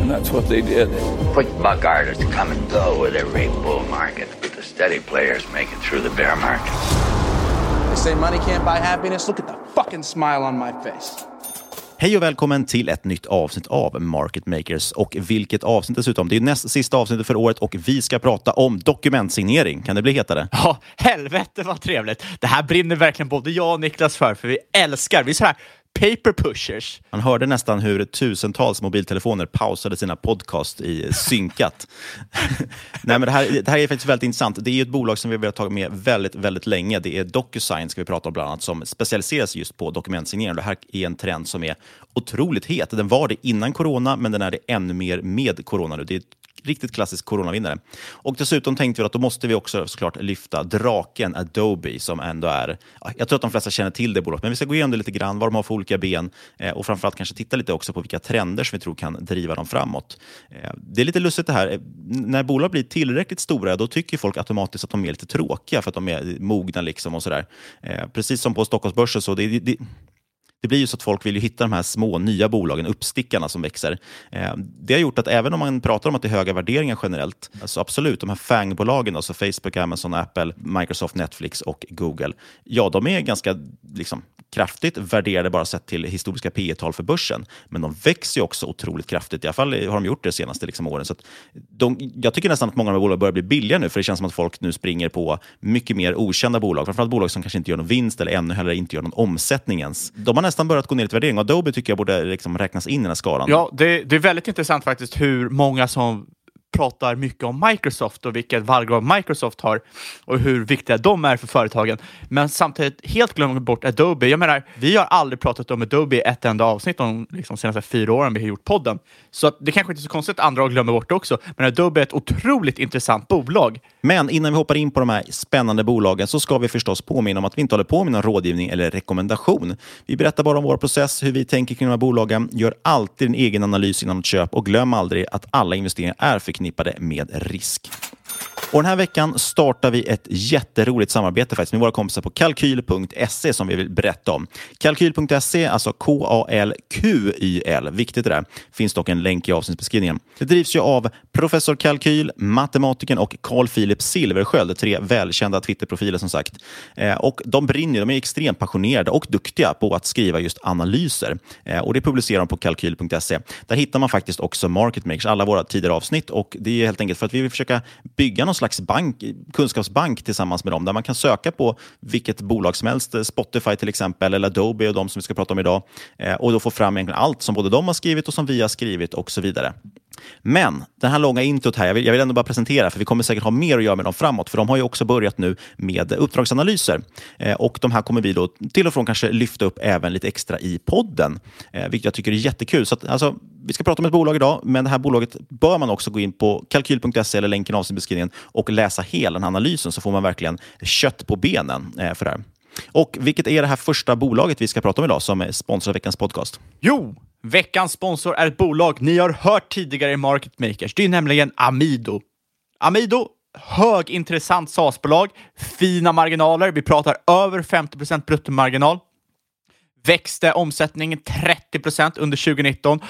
And that's what they did. Quick buck artists come and go with every bull market, but the steady players make it through the bear market. They say money can't buy happiness. Look at the fucking smile on my face. Hej och välkommen till ett nytt avsnitt av Market Makers. Och vilket avsnitt dessutom. Det är näst sista avsnittet för året och vi ska prata om dokumentsignering. Kan det bli hetare? Ja, helvete vad trevligt. Det här brinner verkligen både jag och Niklas för, för vi älskar, vi är så här paper pushers. Man hörde nästan hur tusentals mobiltelefoner pausade sina podcast i synkat. Nej, men det, här, det här är faktiskt väldigt intressant. Det är ett bolag som vi har velat ta med väldigt, väldigt länge. Det är DocuSign, ska vi prata om bland annat, som specialiseras just på dokumentsignering. Det här är en trend som är otroligt het. Den var det innan corona, men den är det ännu mer med corona nu. Det är riktigt klassisk coronavinnare. Och dessutom tänkte vi att då måste vi också såklart lyfta draken Adobe som ändå är, jag tror att de flesta känner till det bolaget, men vi ska gå igenom det lite grann, vad de har för olika ben eh, och framförallt kanske titta lite också på vilka trender som vi tror kan driva dem framåt. Eh, det är lite lustigt det här, eh, när bolag blir tillräckligt stora, då tycker folk automatiskt att de är lite tråkiga för att de är mogna liksom och sådär. Precis som på Stockholmsbörsen, så det, det, det blir ju så att folk vill ju hitta de här små nya bolagen, uppstickarna som växer. Eh, det har gjort att även om man pratar om att det är höga värderingar generellt, alltså absolut, de här FANG-bolagen, alltså Facebook, Amazon, Apple, Microsoft, Netflix och Google, ja, de är ganska liksom, kraftigt värderade bara sett till historiska P tal för börsen. Men de växer ju också otroligt kraftigt, i alla fall har de gjort det de senaste liksom, åren. Så att de, jag tycker nästan att många av de här bolagen börjar bli billiga nu, för det känns som att folk nu springer på mycket mer okända bolag, framförallt bolag som kanske inte gör någon vinst eller ännu heller inte gör någon omsättning ens. De har nästan börjat gå ner lite i värdering. Adobe tycker jag borde liksom räknas in i den här skalan. Ja, det, det är väldigt intressant faktiskt hur många som pratar mycket om Microsoft och vilket vallgrav Microsoft har och hur viktiga de är för företagen. Men samtidigt helt glömmer bort Adobe. Jag menar, vi har aldrig pratat om Adobe i ett enda avsnitt de liksom, senaste fyra åren vi har gjort podden. Så det kanske inte är så konstigt att andra glömmer bort det också. Men Adobe är ett otroligt intressant bolag. Men innan vi hoppar in på de här spännande bolagen så ska vi förstås påminna om att vi inte håller på med någon rådgivning eller rekommendation. Vi berättar bara om vår process, hur vi tänker kring de här bolagen, gör alltid en egen analys innan ett köp och glöm aldrig att alla investeringar är förknippade med risk. Och den här veckan startar vi ett jätteroligt samarbete faktiskt med våra kompisar på kalkyl.se som vi vill berätta om. Kalkyl.se, alltså K-A-L-Q-Y-L, viktigt det där. Finns dock en länk i avsnittsbeskrivningen. Det drivs ju av Professor Kalkyl, matematikern och Carl Philip Silversköld, tre välkända Twitterprofiler som sagt. Eh, och de brinner, de är extremt passionerade och duktiga på att skriva just analyser. Eh, och det publicerar de på kalkyl.se. Där hittar man faktiskt också Market Makers, alla våra tidigare avsnitt och det är helt enkelt för att vi vill försöka bygga någon slags bank, kunskapsbank tillsammans med dem, där man kan söka på vilket bolag som helst, eh, Spotify till exempel, eller Adobe och de som vi ska prata om idag, eh, och då få fram egentligen allt som både de har skrivit och som vi har skrivit och så vidare. Men den här långa introt här, jag vill, jag vill ändå bara presentera, för vi kommer säkert ha mer att göra med dem framåt, för de har ju också börjat nu med uppdragsanalyser. Eh, och de här kommer vi då till och från kanske lyfta upp även lite extra i podden, eh, vilket jag tycker är jättekul. Så att, alltså, vi ska prata om ett bolag idag, men det här bolaget bör man också gå in på kalkyl.se eller länken i beskrivningen och läsa hela den här analysen så får man verkligen kött på benen eh, för det här. Och vilket är det här första bolaget vi ska prata om idag som sponsrar veckans podcast? Jo, veckans sponsor är ett bolag ni har hört tidigare i Market Makers. Det är nämligen Amido. Amido högintressant SaaS-bolag, fina marginaler. Vi pratar över 50% bruttomarginal. Växte omsättningen 30% under 2019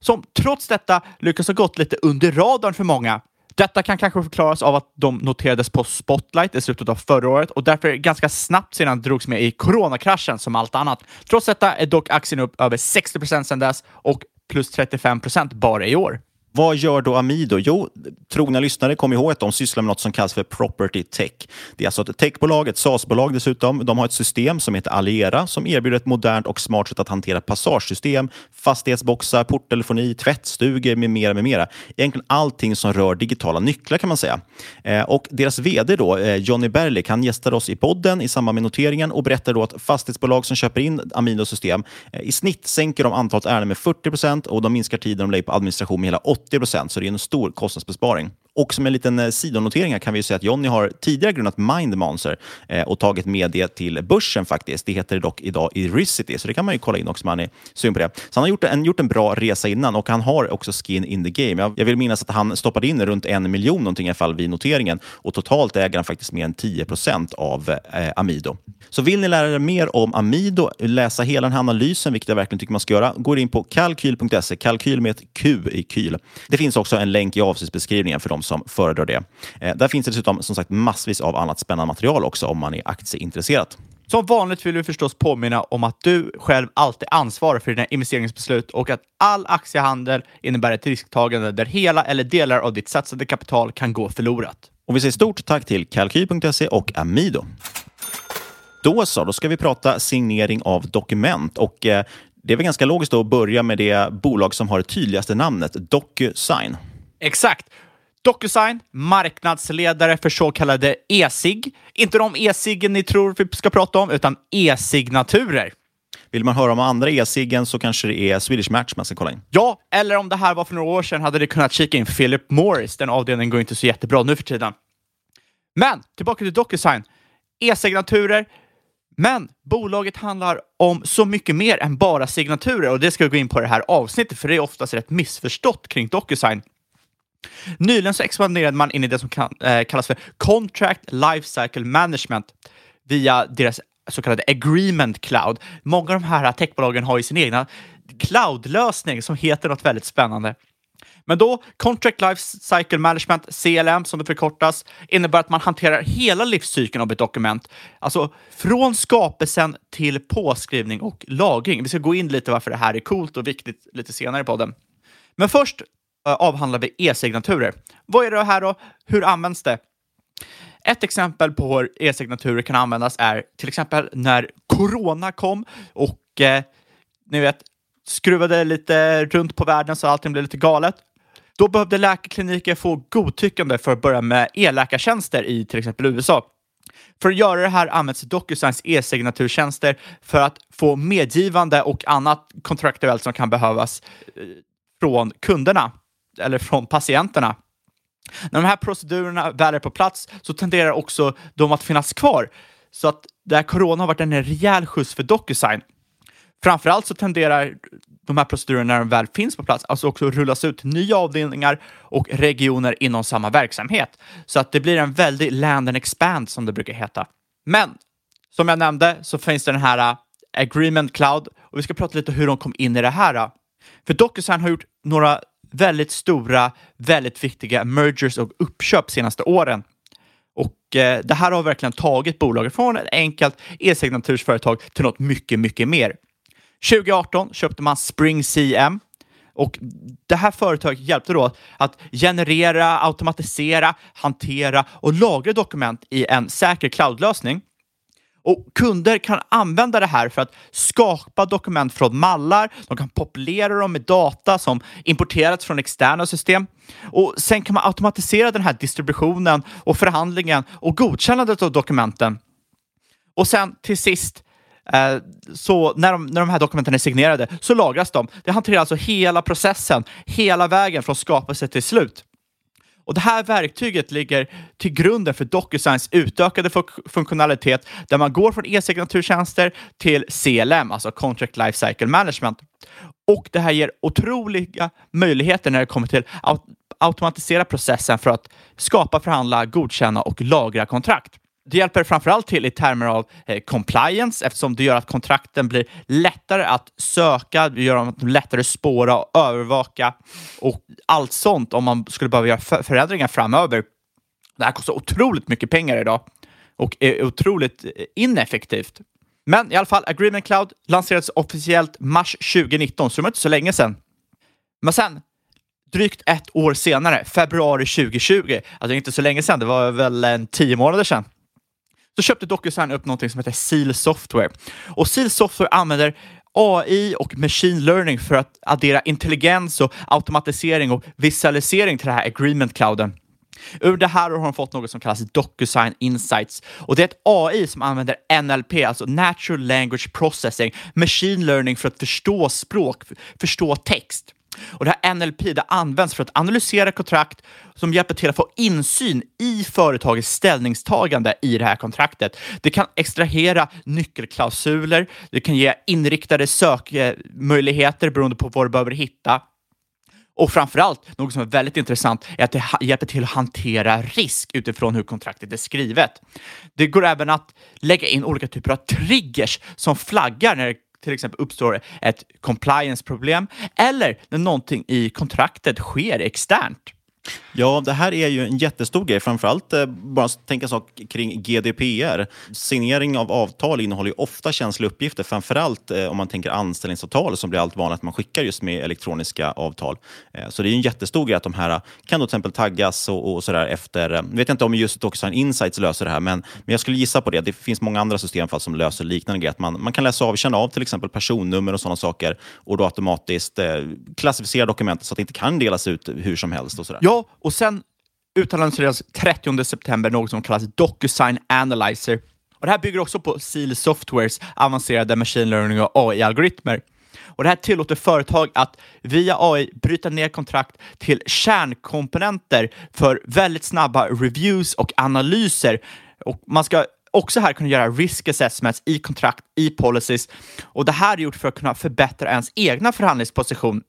som trots detta lyckas ha gått lite under radarn för många. Detta kan kanske förklaras av att de noterades på Spotlight i slutet av förra året och därför ganska snabbt sedan drogs med i coronakraschen som allt annat. Trots detta är dock aktien upp över 60 procent sedan dess och plus 35 procent bara i år. Vad gör då Amido? Jo, trogna lyssnare kommer ihåg att de sysslar med något som kallas för property tech. Det är alltså ett techbolag, ett SaaS-bolag dessutom. De har ett system som heter Alliera som erbjuder ett modernt och smart sätt att hantera passagesystem, fastighetsboxar, porttelefoni, tvättstugor med mera, med mera. Egentligen allting som rör digitala nycklar kan man säga. Eh, och deras vd då, eh, Johnny Berlik, han gästade oss i podden i samband med noteringen och berättade då att fastighetsbolag som köper in Amidos system eh, i snitt sänker de antalet ärenden med 40 procent och de minskar tiden de lägger på administration med hela 80 80 procent, så det är en stor kostnadsbesparing. Och som en liten eh, sidonotering här kan vi säga att Jonny har tidigare grundat Mindmonster eh, och tagit med det till börsen faktiskt. Det heter dock idag Iricity, så det kan man ju kolla in också om man är sugen på det. Så han har gjort en, gjort en bra resa innan och han har också skin in the game. Jag, jag vill minnas att han stoppade in runt en miljon någonting i alla fall vid noteringen och totalt äger han faktiskt mer än 10 procent av eh, Amido. Så vill ni lära er mer om Amido, läsa hela den här analysen, vilket jag verkligen tycker man ska göra, gå in på kalkyl.se, kalkyl med ett Q i kyl. Det finns också en länk i avsnittsbeskrivningen för de som föredrar det. Eh, där finns det dessutom som sagt massvis av annat spännande material också om man är aktieintresserad. Som vanligt vill vi förstås påminna om att du själv alltid ansvarar för dina investeringsbeslut och att all aktiehandel innebär ett risktagande där hela eller delar av ditt satsade kapital kan gå förlorat. Och vi säger stort tack till Kalkyl.se och Amido. Då så, då ska vi prata signering av dokument och eh, det är väl ganska logiskt att börja med det bolag som har det tydligaste namnet, DocuSign. Exakt. DocuSign, marknadsledare för så kallade e-sig. Inte de e-ciggen ni tror vi ska prata om, utan e-signaturer. Vill man höra om andra e-ciggen så kanske det är Swedish Match man ska kolla in. Ja, eller om det här var för några år sedan hade det kunnat kika in Philip Morris. Den avdelningen går inte så jättebra nu för tiden. Men tillbaka till DocuSign. E-signaturer, men bolaget handlar om så mycket mer än bara signaturer och det ska vi gå in på i det här avsnittet för det är oftast rätt missförstått kring DocuSign. Nyligen så expanderade man in i det som kan, eh, kallas för Contract Lifecycle Management via deras så kallade Agreement Cloud. Många av de här techbolagen har ju sin egna cloudlösning som heter något väldigt spännande. Men då, Contract Life Cycle Management, CLM som det förkortas, innebär att man hanterar hela livscykeln av ett dokument. Alltså från skapelsen till påskrivning och lagring. Vi ska gå in lite varför det här är coolt och viktigt lite senare på den. Men först Eh, avhandlar vi e-signaturer. Vad är det här då? Hur används det? Ett exempel på hur e-signaturer kan användas är till exempel när corona kom och eh, ni vet, skruvade lite runt på världen så allting blev lite galet Då behövde läkarkliniker få godtyckande för att börja med e-läkartjänster i till exempel USA. För att göra det här används DocuSigns e-signaturtjänster för att få medgivande och annat kontraktuellt som kan behövas eh, från kunderna eller från patienterna. När de här procedurerna väl är på plats så tenderar också de att finnas kvar. Så att det här corona har varit en rejäl skjuts för DocuSign. Framförallt så tenderar de här procedurerna när de väl finns på plats, alltså också rullas ut till nya avdelningar och regioner inom samma verksamhet. Så att det blir en väldig land and expand som det brukar heta. Men som jag nämnde så finns det den här äh, Agreement Cloud och vi ska prata lite hur de kom in i det här. Äh. För DocuSign har gjort några väldigt stora, väldigt viktiga mergers och uppköp senaste åren. Och eh, det här har verkligen tagit bolaget från ett enkelt e-signatursföretag till något mycket, mycket mer. 2018 köpte man Spring CM och det här företaget hjälpte då att generera, automatisera, hantera och lagra dokument i en säker cloudlösning. Och kunder kan använda det här för att skapa dokument från mallar. De kan populera dem med data som importerats från externa system. Och sen kan man automatisera den här distributionen och förhandlingen och godkännandet av dokumenten. Och sen till sist eh, så när de, när de här dokumenten är signerade så lagras de. Det hanterar alltså hela processen, hela vägen från skapelse till slut. Och Det här verktyget ligger till grunden för DocuSigns utökade fun funktionalitet där man går från e-signaturtjänster till CLM, alltså Contract Lifecycle Management. Och det här ger otroliga möjligheter när det kommer till att automatisera processen för att skapa, förhandla, godkänna och lagra kontrakt. Det hjälper framförallt till i termer av eh, compliance eftersom det gör att kontrakten blir lättare att söka, det gör dem lättare att spåra och övervaka och allt sånt om man skulle behöva göra förändringar framöver. Det här kostar otroligt mycket pengar idag och är otroligt eh, ineffektivt. Men i alla fall, Agreement Cloud lanserades officiellt mars 2019, så det var inte så länge sedan. Men sen, drygt ett år senare, februari 2020, alltså inte så länge sedan, det var väl en tio månader sedan, så köpte DocuSign upp någonting som heter Seal Software. Och Seal Software använder AI och machine learning för att addera intelligens och automatisering och visualisering till den här agreement-clouden. Ur det här har de fått något som kallas DocuSign Insights och det är ett AI som använder NLP, alltså Natural Language Processing, machine learning för att förstå språk, förstå text. Och det här NLP det används för att analysera kontrakt som hjälper till att få insyn i företagets ställningstagande i det här kontraktet. Det kan extrahera nyckelklausuler, det kan ge inriktade sökmöjligheter beroende på vad du behöver hitta. Och framförallt, något som är väldigt intressant, är att det hjälper till att hantera risk utifrån hur kontraktet är skrivet. Det går även att lägga in olika typer av triggers som flaggar när det till exempel uppstår ett compliance-problem eller när någonting i kontraktet sker externt. Ja, det här är ju en jättestor grej. Framförallt eh, bara tänka sak kring GDPR. Signering av avtal innehåller ju ofta känsliga uppgifter, framförallt eh, om man tänker anställningsavtal som blir allt vanligare att man skickar just med elektroniska avtal. Eh, så det är en jättestor grej att de här eh, kan då till exempel taggas och, och sådär efter... Jag vet inte om just DocuSign Insights löser det här, men, men jag skulle gissa på det. Det finns många andra system som löser liknande grejer. Att man, man kan läsa av känna av till exempel personnummer och sådana saker och då automatiskt eh, klassificera dokumentet så att det inte kan delas ut hur som helst. och sådär. Ja, och sen utannonserades 30 september något som kallas DocuSign Analyzer. Och det här bygger också på Seal Softwares avancerade machine learning och AI-algoritmer. Och Det här tillåter företag att via AI bryta ner kontrakt till kärnkomponenter för väldigt snabba reviews och analyser. Och man ska också här kunna göra risk assessments i kontrakt, i policies. Och Det här är gjort för att kunna förbättra ens egna förhandlingsposition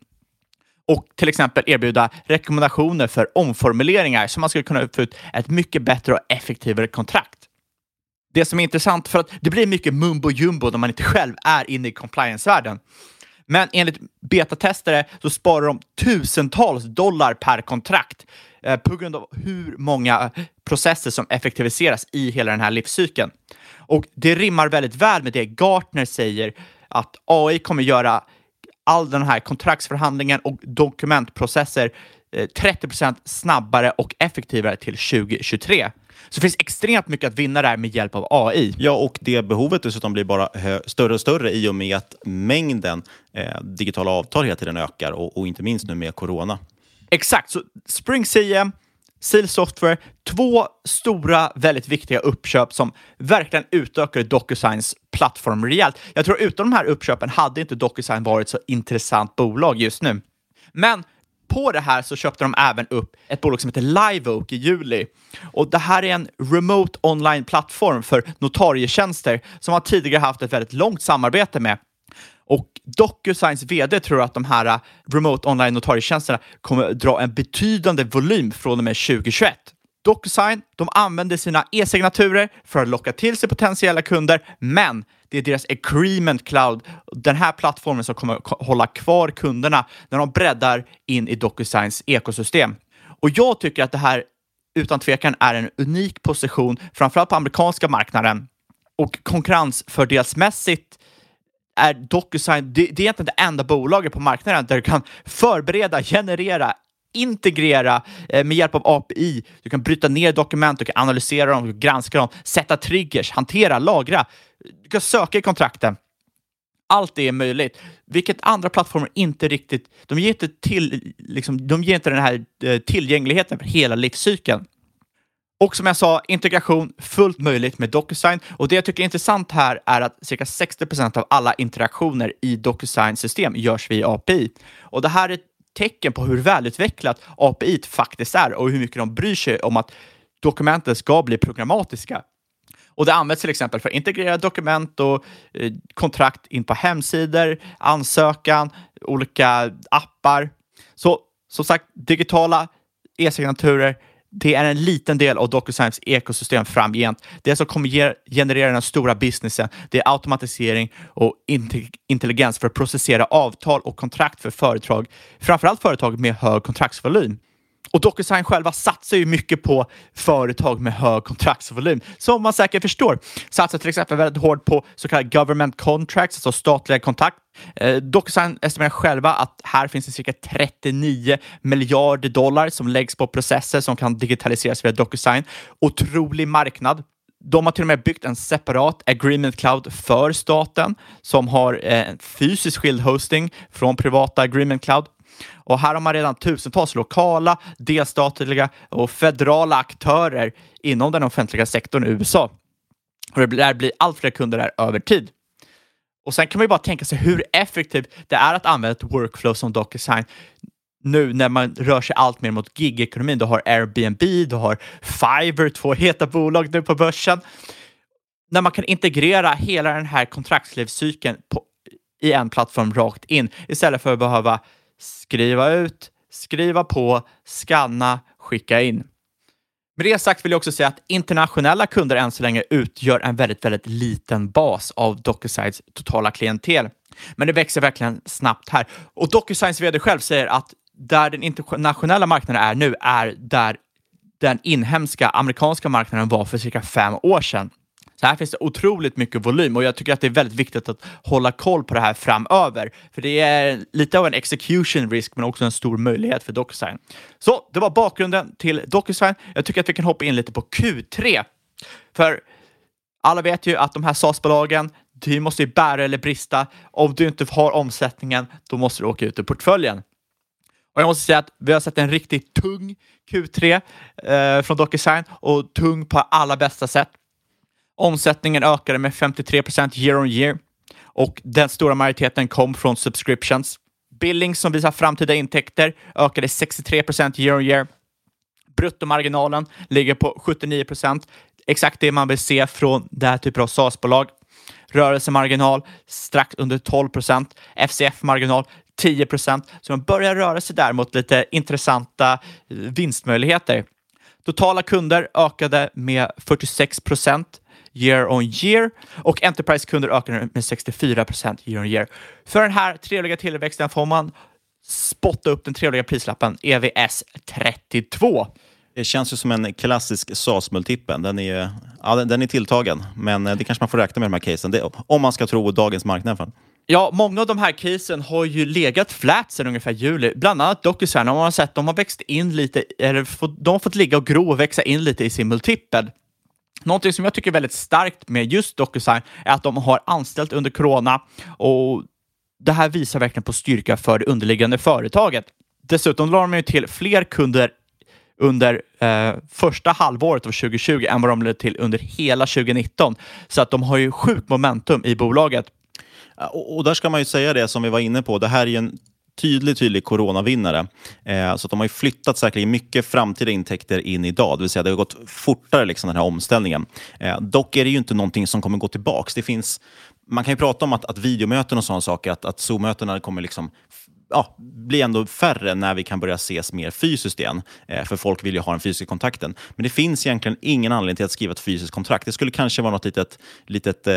och till exempel erbjuda rekommendationer för omformuleringar så man skulle kunna få ut ett mycket bättre och effektivare kontrakt. Det som är intressant, för att det blir mycket mumbo jumbo när man inte själv är inne i compliance-världen. Men enligt betatestare så sparar de tusentals dollar per kontrakt eh, på grund av hur många processer som effektiviseras i hela den här livscykeln. Och det rimmar väldigt väl med det Gartner säger att AI kommer göra all den här kontraktsförhandlingen och dokumentprocesser 30 eh, snabbare och effektivare till 2023. Så det finns extremt mycket att vinna där med hjälp av AI. Ja, och det behovet dessutom blir bara större och större i och med att mängden eh, digitala avtal hela tiden ökar och, och inte minst nu med corona. Exakt, så Spring CM, Seal Software, två stora, väldigt viktiga uppköp som verkligen utökade DocuSigns plattform rejält. Jag tror utan de här uppköpen hade inte DocuSign varit så intressant bolag just nu. Men på det här så köpte de även upp ett bolag som heter LiveOak i juli. Och det här är en remote online-plattform för notarietjänster som man tidigare haft ett väldigt långt samarbete med. Och DocuSigns vd tror att de här äh, remote online notarietjänsterna kommer dra en betydande volym från och med 2021. DocuSign, de använder sina e-signaturer för att locka till sig potentiella kunder, men det är deras Agreement Cloud, den här plattformen som kommer hålla kvar kunderna när de breddar in i DocuSigns ekosystem. Och jag tycker att det här utan tvekan är en unik position, framförallt på amerikanska marknaden och konkurrensfördelsmässigt är DocuSign, det, det är egentligen det enda bolaget på marknaden där du kan förbereda, generera, integrera eh, med hjälp av API. Du kan bryta ner dokument, du kan analysera dem, granska dem, sätta triggers, hantera, lagra. Du kan söka i kontrakten. Allt det är möjligt, vilket andra plattformar inte riktigt... De ger inte, till, liksom, de ger inte den här eh, tillgängligheten för hela livscykeln. Och som jag sa, integration fullt möjligt med DocuSign. Och det jag tycker är intressant här är att cirka 60 procent av alla interaktioner i DocuSign-system görs via API. Och det här är ett tecken på hur välutvecklat API faktiskt är och hur mycket de bryr sig om att dokumenten ska bli programmatiska. Och det används till exempel för att integrera dokument och eh, kontrakt in på hemsidor, ansökan, olika appar. Så som sagt, digitala e-signaturer det är en liten del av DocuSigns ekosystem framgent. Det som kommer generera den stora businessen, det är automatisering och intelligens för att processera avtal och kontrakt för företag, framförallt företag med hög kontraktsvolym. Och DocuSign själva satsar ju mycket på företag med hög kontraktsvolym. Som man säkert förstår satsar till exempel väldigt hårt på så kallade government contracts, alltså statliga kontrakt. Eh, DocuSign estimerar själva att här finns det cirka 39 miljarder dollar som läggs på processer som kan digitaliseras via DocuSign. Otrolig marknad. De har till och med byggt en separat agreement cloud för staten som har eh, fysisk skild hosting från privata agreement cloud och här har man redan tusentals lokala, delstatliga och federala aktörer inom den offentliga sektorn i USA. Och det lär bli allt fler kunder där över tid. Och sen kan man ju bara tänka sig hur effektivt det är att använda ett workflow som DocuSign nu när man rör sig allt mer mot gigekonomin. Du har Airbnb, du har Fiverr, två heta bolag nu på börsen. När man kan integrera hela den här kontraktslivscykeln på, i en plattform rakt in istället för att behöva skriva ut, skriva på, skanna, skicka in. Med det sagt vill jag också säga att internationella kunder än så länge utgör en väldigt, väldigt liten bas av DocuSigns totala klientel. Men det växer verkligen snabbt här. Och DocuSigns vd själv säger att där den internationella marknaden är nu är där den inhemska amerikanska marknaden var för cirka fem år sedan. Så här finns det otroligt mycket volym och jag tycker att det är väldigt viktigt att hålla koll på det här framöver. För det är lite av en execution risk men också en stor möjlighet för DocuSign. Så det var bakgrunden till DocuSign. Jag tycker att vi kan hoppa in lite på Q3. För alla vet ju att de här SaaS-bolagen, du måste ju bära eller brista. Om du inte har omsättningen, då måste du åka ut ur portföljen. Och jag måste säga att vi har sett en riktigt tung Q3 eh, från DocuSign och tung på alla bästa sätt. Omsättningen ökade med 53 procent year on year och den stora majoriteten kom från subscriptions. Billing som visar framtida intäkter ökade 63 procent year on year. Bruttomarginalen ligger på 79 procent, exakt det man vill se från det här typen av SaaS-bolag. Rörelsemarginal strax under 12 procent, FCF-marginal 10 procent, så man börjar röra sig där mot lite intressanta vinstmöjligheter. Totala kunder ökade med 46 procent year on year och Enterprise-kunder ökar med 64 procent year on year. För den här trevliga tillväxten får man spotta upp den trevliga prislappen EVS 32. Det känns ju som en klassisk SAS-multipeln. Den är, ja, den är tilltagen, men eh, det kanske man får räkna med de här casen, det, om man ska tro dagens marknad. Ja, många av de här casen har ju legat flat sedan ungefär juli. Bland annat DocuSign, om man har sett, de har växt in lite, eller de har fått ligga och gro och växa in lite i sin multipel. Någonting som jag tycker är väldigt starkt med just DocuSign är att de har anställt under corona och det här visar verkligen på styrka för det underliggande företaget. Dessutom la de ju till fler kunder under eh, första halvåret av 2020 än vad de lade till under hela 2019. Så att de har ju sjukt momentum i bolaget. Och, och där ska man ju säga det som vi var inne på. Det här är ju en tydlig, tydlig coronavinnare. Eh, så att de har ju flyttat säkerligen mycket framtida intäkter in idag. Det vill säga det har gått fortare liksom, den här omställningen. Eh, dock är det ju inte någonting som kommer gå tillbaka. Det finns, man kan ju prata om att, att videomöten och sådana saker, att, att Zoom-mötena kommer liksom ja, blir ändå färre när vi kan börja ses mer fysiskt igen. Eh, för folk vill ju ha den fysiska kontakten. Men det finns egentligen ingen anledning till att skriva ett fysiskt kontrakt. Det skulle kanske vara något litet, litet eh,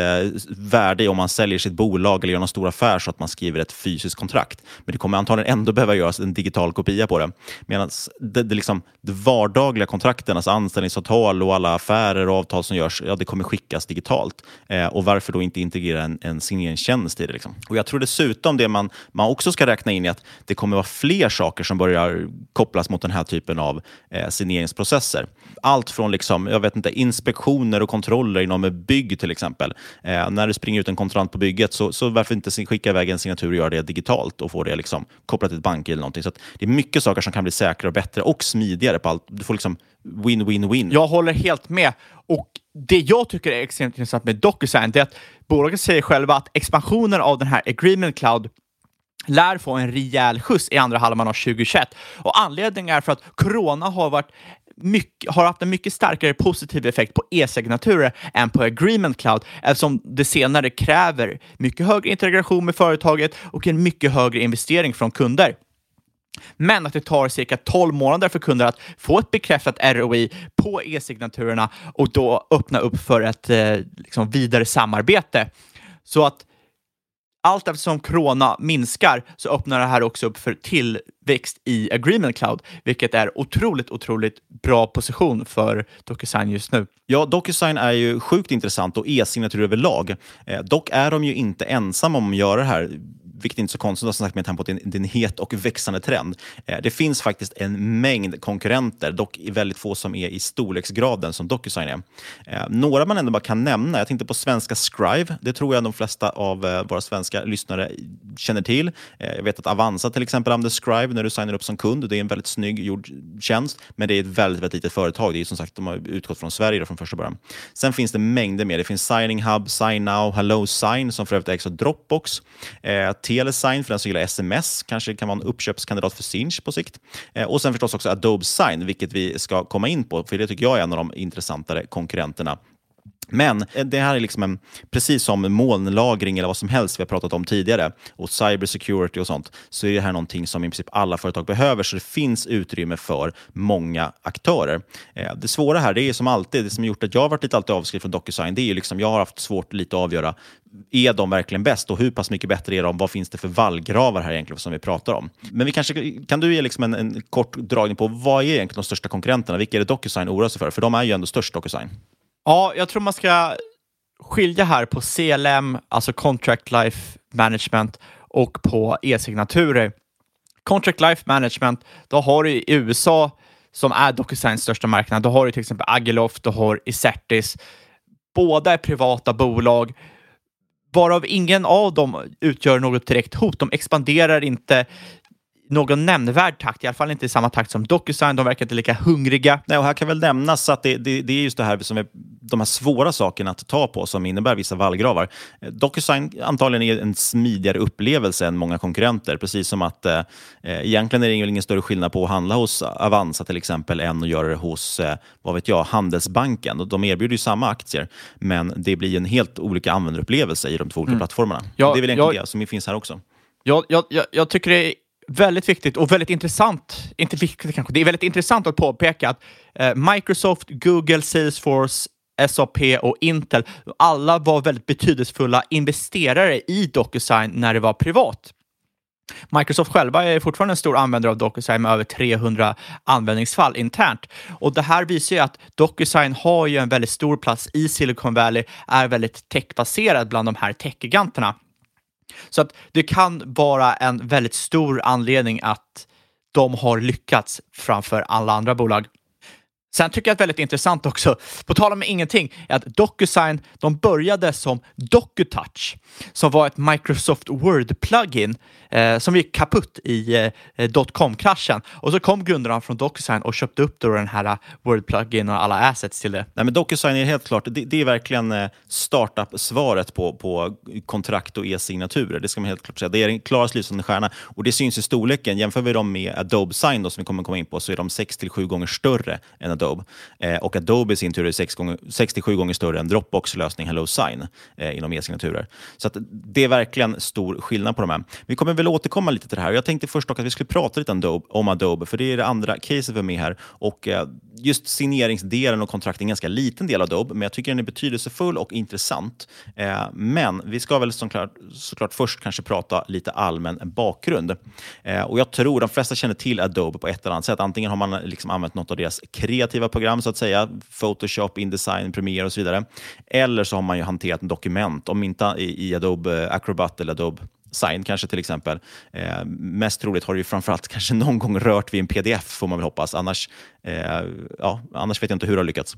värde om man säljer sitt bolag eller gör någon stor affär så att man skriver ett fysiskt kontrakt. Men det kommer antagligen ändå behöva göras en digital kopia på det. Medan det, det, liksom, det vardagliga kontrakten, alltså anställningsavtal och alla affärer och avtal som görs, ja, det kommer skickas digitalt. Eh, och varför då inte integrera en, en signeringstjänst i det? Liksom? Och jag tror dessutom det man, man också ska räkna in in i att det kommer vara fler saker som börjar kopplas mot den här typen av eh, signeringsprocesser. Allt från liksom, jag vet inte, inspektioner och kontroller inom bygg till exempel. Eh, när det springer ut en kontrollant på bygget, så, så varför inte skicka iväg en signatur och göra det digitalt och få det liksom kopplat till ett bank eller någonting. Så det är mycket saker som kan bli säkrare och bättre och smidigare på allt. Du får liksom win-win-win. Jag håller helt med. Och det jag tycker är extremt intressant med DocuSign är att bolaget säger själva att expansionen av den här Agreement Cloud lär få en rejäl skjuts i andra halvan av 2021. Och anledningen är för att corona har varit mycket, har haft en mycket starkare positiv effekt på e-signaturer än på Agreement Cloud eftersom det senare kräver mycket högre integration med företaget och en mycket högre investering från kunder. Men att det tar cirka 12 månader för kunder att få ett bekräftat ROI på e-signaturerna och då öppna upp för ett eh, liksom vidare samarbete. Så att allt eftersom corona minskar så öppnar det här också upp för till tillväxt i Agreement Cloud, vilket är otroligt, otroligt bra position för DocuSign just nu. Ja, DocuSign är ju sjukt intressant och e-signatur överlag. Eh, dock är de ju inte ensamma om att göra det här vilket är inte så konstigt som sagt med tanke på att det är en het och växande trend. Eh, det finns faktiskt en mängd konkurrenter, dock väldigt få som är i storleksgraden som DocuSign är. Eh, några man ändå bara kan nämna, jag tänkte på svenska Scrive. Det tror jag de flesta av eh, våra svenska lyssnare känner till. Jag vet att Avanza till exempel använder Scrive när du signar upp som kund. Det är en väldigt snygg gjord tjänst, men det är ett väldigt, väldigt litet företag. Det är som sagt, de har utgått från Sverige från första början. Sen finns det mängder mer. Det finns Signing Hub, Sign Now, Hello Sign som för övrigt ägs av Dropbox. Eh, Telesign för den som gillar sms, kanske kan vara en uppköpskandidat för Sinch på sikt. Eh, och sen förstås också Adobe Sign, vilket vi ska komma in på, för det tycker jag är en av de intressantare konkurrenterna men eh, det här är liksom en, precis som molnlagring eller vad som helst vi har pratat om tidigare och cybersecurity och sånt, så är det här någonting som i princip alla företag behöver, så det finns utrymme för många aktörer. Eh, det svåra här, det är som alltid, det som gjort att jag har varit lite alltid avskriven från DocuSign, det är ju liksom, jag har haft svårt lite att avgöra, är de verkligen bäst och hur pass mycket bättre är de? Vad finns det för vallgravar här egentligen som vi pratar om? Men vi kanske, kan du ge liksom en, en kort dragning på vad är egentligen de största konkurrenterna? Vilka är det DocuSign oroar sig för? För de är ju ändå störst, DocuSign. Ja, jag tror man ska skilja här på CLM, alltså Contract Life Management, och på e-signaturer. Contract Life Management, då har du i USA, som är DocuSigns största marknad, då har du till exempel Agiloft, du har Isertis. Båda är privata bolag, varav ingen av dem utgör något direkt hot. De expanderar inte någon nämnvärd takt, i alla fall inte i samma takt som DocuSign. De verkar inte lika hungriga. Nej, och här kan väl nämnas att det, det, det är just det här som är de här svåra sakerna att ta på som innebär vissa vallgravar. DocuSign antagligen är en smidigare upplevelse än många konkurrenter, precis som att eh, egentligen är det ingen större skillnad på att handla hos Avanza till exempel än att göra det hos, eh, vad vet jag, Handelsbanken. De erbjuder ju samma aktier, men det blir en helt olika användarupplevelse i de två olika mm. plattformarna. Ja, det är väl egentligen ja, det som finns här också. Jag, jag, jag tycker det är väldigt viktigt och väldigt intressant, inte viktigt kanske, det är väldigt intressant att påpeka att eh, Microsoft, Google, Salesforce, SAP och Intel, alla var väldigt betydelsefulla investerare i DocuSign när det var privat. Microsoft själva är fortfarande en stor användare av DocuSign med över 300 användningsfall internt. Och det här visar ju att DocuSign har ju en väldigt stor plats i Silicon Valley, är väldigt techbaserad bland de här techgiganterna. Så att det kan vara en väldigt stor anledning att de har lyckats framför alla andra bolag. Sen tycker jag att väldigt intressant också, på tal om ingenting, är att DocuSign, de började som DocuTouch, som var ett Microsoft Word-plugin eh, som gick kaputt i eh, dotcom-kraschen. Och så kom grundarna från DocuSign och köpte upp då den här eh, Word-plugin och alla assets till det. Nej, men DocuSign är helt klart, det, det är verkligen eh, startup-svaret på, på kontrakt och e-signaturer. Det ska man helt klart säga. Det är den klarast lysande stjärna och det syns i storleken. Jämför vi dem med Adobe Sign då, som vi kommer komma in på så är de 6 till 7 gånger större än Adobe. Eh, och Adobe i sin tur är 6 gånger, 67 gånger större än Dropbox lösning HelloSign eh, inom e-signaturer. Så att det är verkligen stor skillnad på de här. Vi kommer väl återkomma lite till det här. Jag tänkte först dock att vi skulle prata lite om Adobe, om Adobe för det är det andra caset vi har med här. Och eh, just signeringsdelen och kontrakt är en ganska liten del av Adobe, men jag tycker den är betydelsefull och intressant. Eh, men vi ska väl såklart, såklart först kanske prata lite allmän bakgrund. Eh, och Jag tror de flesta känner till Adobe på ett eller annat sätt. Antingen har man liksom använt något av deras kreativa program, så att säga, Photoshop, Indesign, Premiere och så vidare. Eller så har man ju hanterat dokument, om inte i, i Adobe Acrobat eller Adobe Sign kanske till exempel. Eh, mest troligt har det ju framförallt kanske någon gång rört vid en pdf, får man väl hoppas. Annars, eh, ja, annars vet jag inte hur det har lyckats.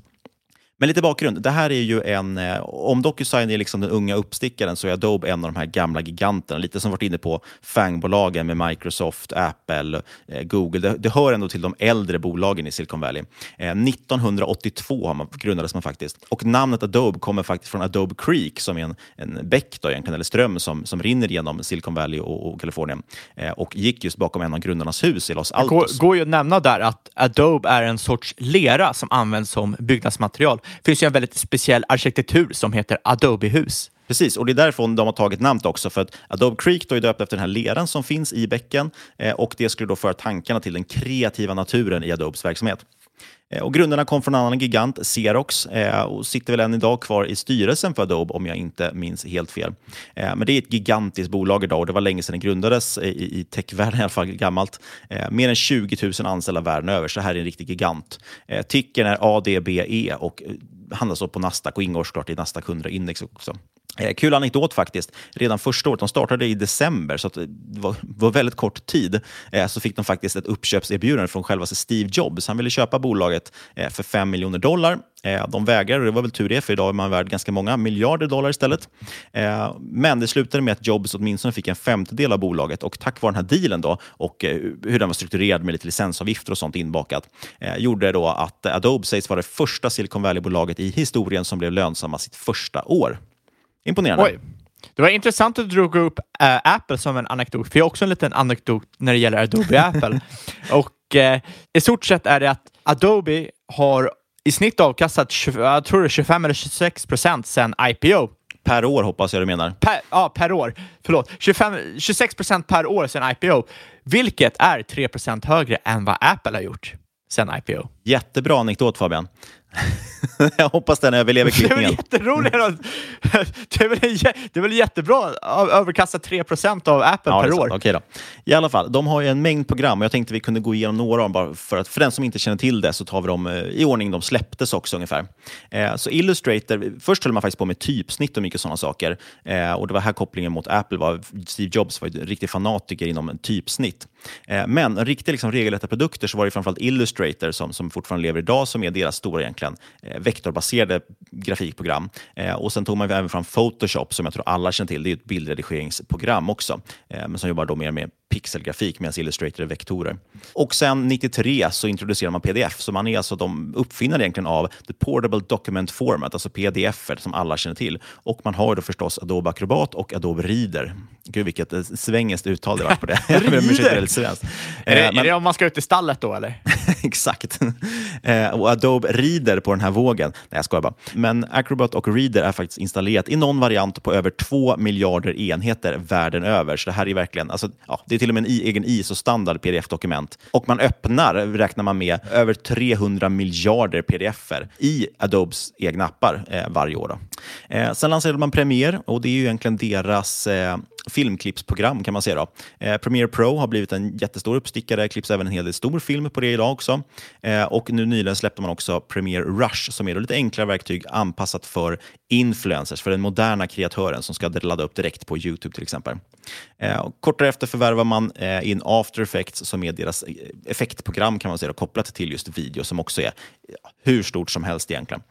Men lite bakgrund. Det här är ju en, eh, om DocuSign är liksom den unga uppstickaren så är Adobe en av de här gamla giganterna. Lite som varit inne på FANG-bolagen med Microsoft, Apple, eh, Google. Det, det, hör ändå till de äldre bolagen i Silicon Valley. Eh, 1982 har man, grundades man faktiskt. Och namnet Adobe kommer faktiskt från Adobe Creek som är en, en bäck då egentligen, eller ström som, som rinner genom Silicon Valley och, och Kalifornien. Eh, och gick just bakom en av grundarnas hus i Los Altos. Det går, går ju att nämna där att Adobe är en sorts lera som används som byggnadsmaterial. Det finns ju en väldigt speciell arkitektur som heter Adobe-hus. Precis, och det är därifrån de har tagit namnet också. För att Adobe Creek då är döpt efter den här leran som finns i bäcken eh, och det skulle då föra tankarna till den kreativa naturen i Adobes verksamhet. Eh, och grundarna kom från en annan gigant, Xerox, eh, och sitter väl än idag kvar i styrelsen för Adobe om jag inte minns helt fel. Eh, men det är ett gigantiskt bolag idag och det var länge sedan det grundades i, i techvärlden, i alla fall gammalt. Mer än 20 000 anställda världen över, så det här är en riktig gigant. Tickern är ADBE och handlas på Nasdaq och ingår såklart i Nasdaq 100-index också. Eh, kul anekdot faktiskt. Redan första året, de startade i december, så eh, det var, var, väldigt kort tid, eh, så fick de faktiskt ett uppköpserbjudande från själva Steve Jobs. Han ville köpa bolaget eh, för 5 miljoner dollar. Eh, de vägrade och det var väl tur det, för idag är man värd ganska många miljarder dollar istället. Eh, men det slutade med att Jobs åtminstone fick en femtedel av bolaget och tack vare den här dealen då, och eh, hur den var strukturerad med lite licensavgifter och sånt inbakat, eh, gjorde då att Adobe sägs vara det första Silicon Valley-bolaget i historien som blev lönsamma sitt första år. Imponerande. Oj. Det var intressant att du drog upp äh, Apple som en anekdot, för jag har också en liten anekdot när det gäller Adobe Apple. Och äh, i stort sett är det att Adobe har i snitt avkastat, jag tror det 25 eller 26 procent sedan IPO. Per år hoppas jag du menar. Per, ja, per år. Förlåt. 25, 26 procent per år sedan IPO, vilket är 3 procent högre än vad Apple har gjort sedan IPO. Jättebra anekdot Fabian. jag hoppas den överlever klippningen. Det är väl jätteroligt. det, är väl, det är väl jättebra att överkasta 3% av Apple ja, per år. Okej då. I alla fall, de har ju en mängd program och jag tänkte vi kunde gå igenom några av dem bara för att för den som inte känner till det så tar vi dem eh, i ordning de släpptes också ungefär. Eh, så Illustrator, först höll man faktiskt på med typsnitt och mycket sådana saker. Eh, och det var här kopplingen mot Apple var. Steve Jobs var en riktig fanatiker inom typsnitt. Eh, men riktigt liksom regelrätta produkter så var det framförallt Illustrator som, som fortfarande lever idag som är deras stora egentligen vektorbaserade grafikprogram. Eh, och Sen tog man även fram Photoshop som jag tror alla känner till. Det är ett bildredigeringsprogram också, men som jobbar då mer med pixelgrafik medan Illustrator är vektorer. Och sen 93 så introducerar man pdf, så man är alltså de uppfinnare egentligen av the portable document format, alltså pdf som alla känner till. Och man har då förstås Adobe Acrobat och Adobe Reader. Gud vilket eh, svängeskt uttal det var på det. Reader? Är det, är det om man ska ut i stallet då eller? Exakt. Eh, och Adobe Reader på den här vågen. Nej, jag skojar bara. Men Acrobat och Reader är faktiskt installerat i någon variant på över 2 miljarder enheter världen över. Så det här är verkligen, alltså, ja, det är till och med en egen ISO-standard pdf-dokument. Och man öppnar, räknar man med, över 300 miljarder pdf-er i Adobes egna appar eh, varje år. Eh, sen lanserade man Premiere och det är ju egentligen deras eh, filmklippsprogram kan man säga. Då. Eh, Premiere Pro har blivit en jättestor uppstickare, det klipps även en hel del stor film på det idag också. Eh, och nu nyligen släppte man också Premiere Rush som är lite enklare verktyg anpassat för influencers för den moderna kreatören som ska ladda upp direkt på Youtube till exempel. Eh, kort därefter förvärvar man eh, in After Effects som är deras eh, effektprogram kan man säga, kopplat till just video som också är hur stort som helst egentligen.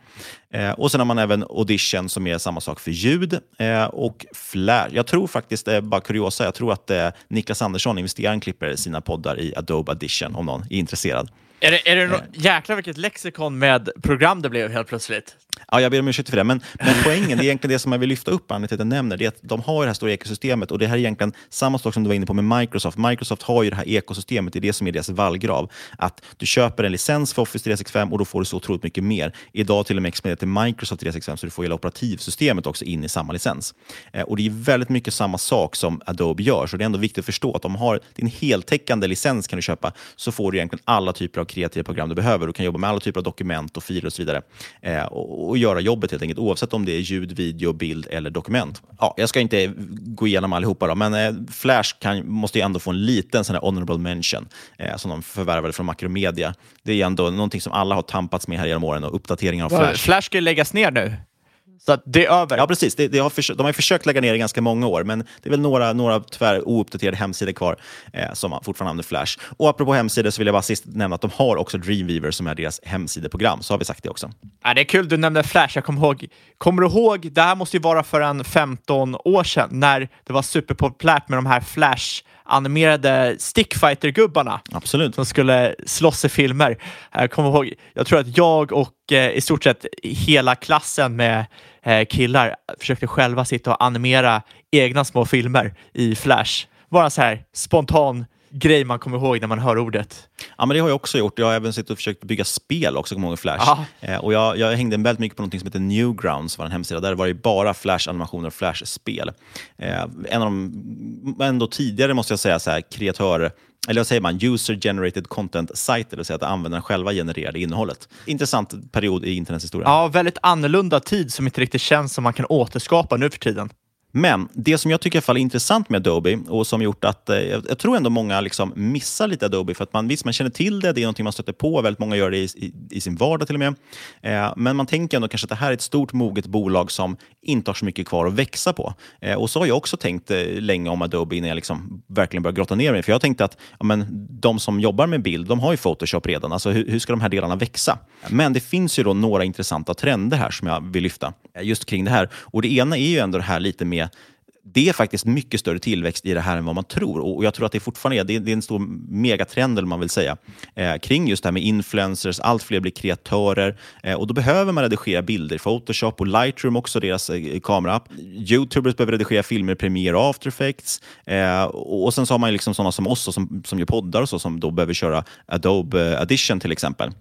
Eh, och sen har man även Audition som är samma sak för ljud eh, och Flash. Jag tror faktiskt, eh, bara kuriosa, jag tror att eh, Niklas Andersson, investeraren, klipper sina poddar i Adobe Audition om någon är intresserad. Är det, är det no jäklar vilket lexikon med program det blev helt plötsligt. Ja, jag ber om ursäkt för det, men, men poängen, det är egentligen det som jag vill lyfta upp, anledningen till att jag nämner, det är att de har det här stora ekosystemet och det här är egentligen samma sak som du var inne på med Microsoft. Microsoft har ju det här ekosystemet, det är det som är deras vallgrav. Att du köper en licens för Office 365 och då får du så otroligt mycket mer. Idag till och med expanderat till Microsoft 365 så du får hela operativsystemet också in i samma licens. Eh, och det är väldigt mycket samma sak som Adobe gör, så det är ändå viktigt att förstå att de har din heltäckande licens kan du köpa, så får du egentligen alla typer av kreativa program du behöver. Du kan jobba med alla typer av dokument och filer och så vidare. Eh, och, och göra jobbet helt enkelt, oavsett om det är ljud, video, bild eller dokument. Ja, jag ska inte gå igenom allihopa, då, men eh, Flash kan, måste ju ändå få en liten sån här honorable mention eh, som de förvärvade från Macromedia. Det är ändå någonting som alla har tampats med här genom åren och uppdateringar av Flash. Flash ska ju läggas ner nu. Så det är över. Ja, precis. Det, det har försökt, de har försökt lägga ner i ganska många år, men det är väl några, några tyvärr ouppdaterade hemsidor kvar eh, som fortfarande använder Flash. Och apropå hemsidor så vill jag bara sist nämna att de har också Dreamweaver som är deras hemsideprogram, så har vi sagt det också. Ja, det är kul du nämnde Flash. Jag kommer ihåg, kommer du ihåg, det här måste ju vara för en 15 år sedan, när det var superpopulärt med de här Flash animerade stickfighter-gubbarna. Absolut. Som skulle slåss i filmer. Jag kommer ihåg, jag tror att jag och eh, i stort sett hela klassen med eh, killar försökte själva sitta och animera egna små filmer i Flash. Bara så här spontan grej man kommer ihåg när man hör ordet. Ja, men det har jag också gjort. Jag har även suttit och försökt bygga spel också, kommer ihåg Flash. Eh, och jag, jag hängde väldigt mycket på något som heter Newgrounds, var en hemsida. Där var det bara Flash-animationer och Flash-spel. Eh, en av de, ändå tidigare, måste jag säga, så här, kreatör eller vad säger man, user generated content-sajter, det vill säga att användarna själva genererade innehållet. Intressant period i internets historia. Ja, väldigt annorlunda tid som inte riktigt känns som man kan återskapa nu för tiden. Men det som jag tycker i alla fall är intressant med Adobe och som gjort att eh, jag, tror ändå många liksom missar lite Adobe för att man, visst, man känner till det, det är någonting man stöter på, väldigt många gör det i, i, i sin vardag till och med. Eh, men man tänker ändå kanske att det här är ett stort moget bolag som inte har så mycket kvar att växa på. Eh, och så har jag också tänkt eh, länge om Adobe innan jag liksom verkligen började grotta ner mig. För jag tänkte att ja, men, de som jobbar med bild, de har ju Photoshop redan. Alltså hur, hur ska de här delarna växa? Men det finns ju då några intressanta trender här som jag vill lyfta eh, just kring det här. Och det ena är ju ändå det här lite mer med det är faktiskt mycket större tillväxt i det här än vad man tror. Och jag tror att det fortfarande är, det är en stor megatrend, eller man vill säga, eh, kring just det här med influencers. Allt fler blir kreatörer eh, och då behöver man redigera bilder. Photoshop och Lightroom, också deras eh, kameraapp. Youtubers behöver redigera filmer, Premiere och After Effects. Eh, och sen så har man liksom sådana som oss som, som gör poddar och så, som då behöver köra Adobe eh, Audition till exempel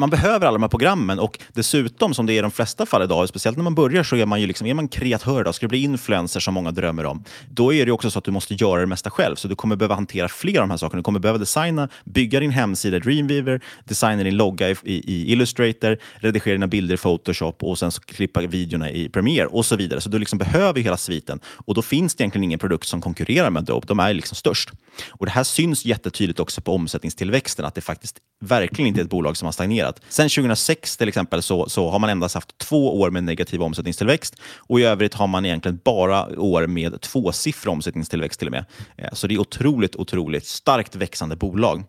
man behöver alla de här programmen och dessutom, som det är i de flesta fall idag, speciellt när man börjar, så är man ju liksom, är man kreatör, då, ska du bli influencer som många drömmer om, då är det också så att du måste göra det mesta själv. Så du kommer behöva hantera fler av de här sakerna. Du kommer behöva designa, bygga din hemsida i Dreamweaver, designa din logga i, i, i Illustrator, redigera dina bilder i Photoshop och sen klippa videorna i Premiere och så vidare. Så du liksom behöver hela sviten och då finns det egentligen ingen produkt som konkurrerar med Adobe. De är liksom störst. Och Det här syns jättetydligt också på omsättningstillväxten, att det faktiskt verkligen inte är ett bolag som har stagnerat. Sen 2006 till exempel så, så har man endast haft två år med negativ omsättningstillväxt och i övrigt har man egentligen bara år med tvåsiffrig omsättningstillväxt till och med. Eh, så det är otroligt, otroligt starkt växande bolag.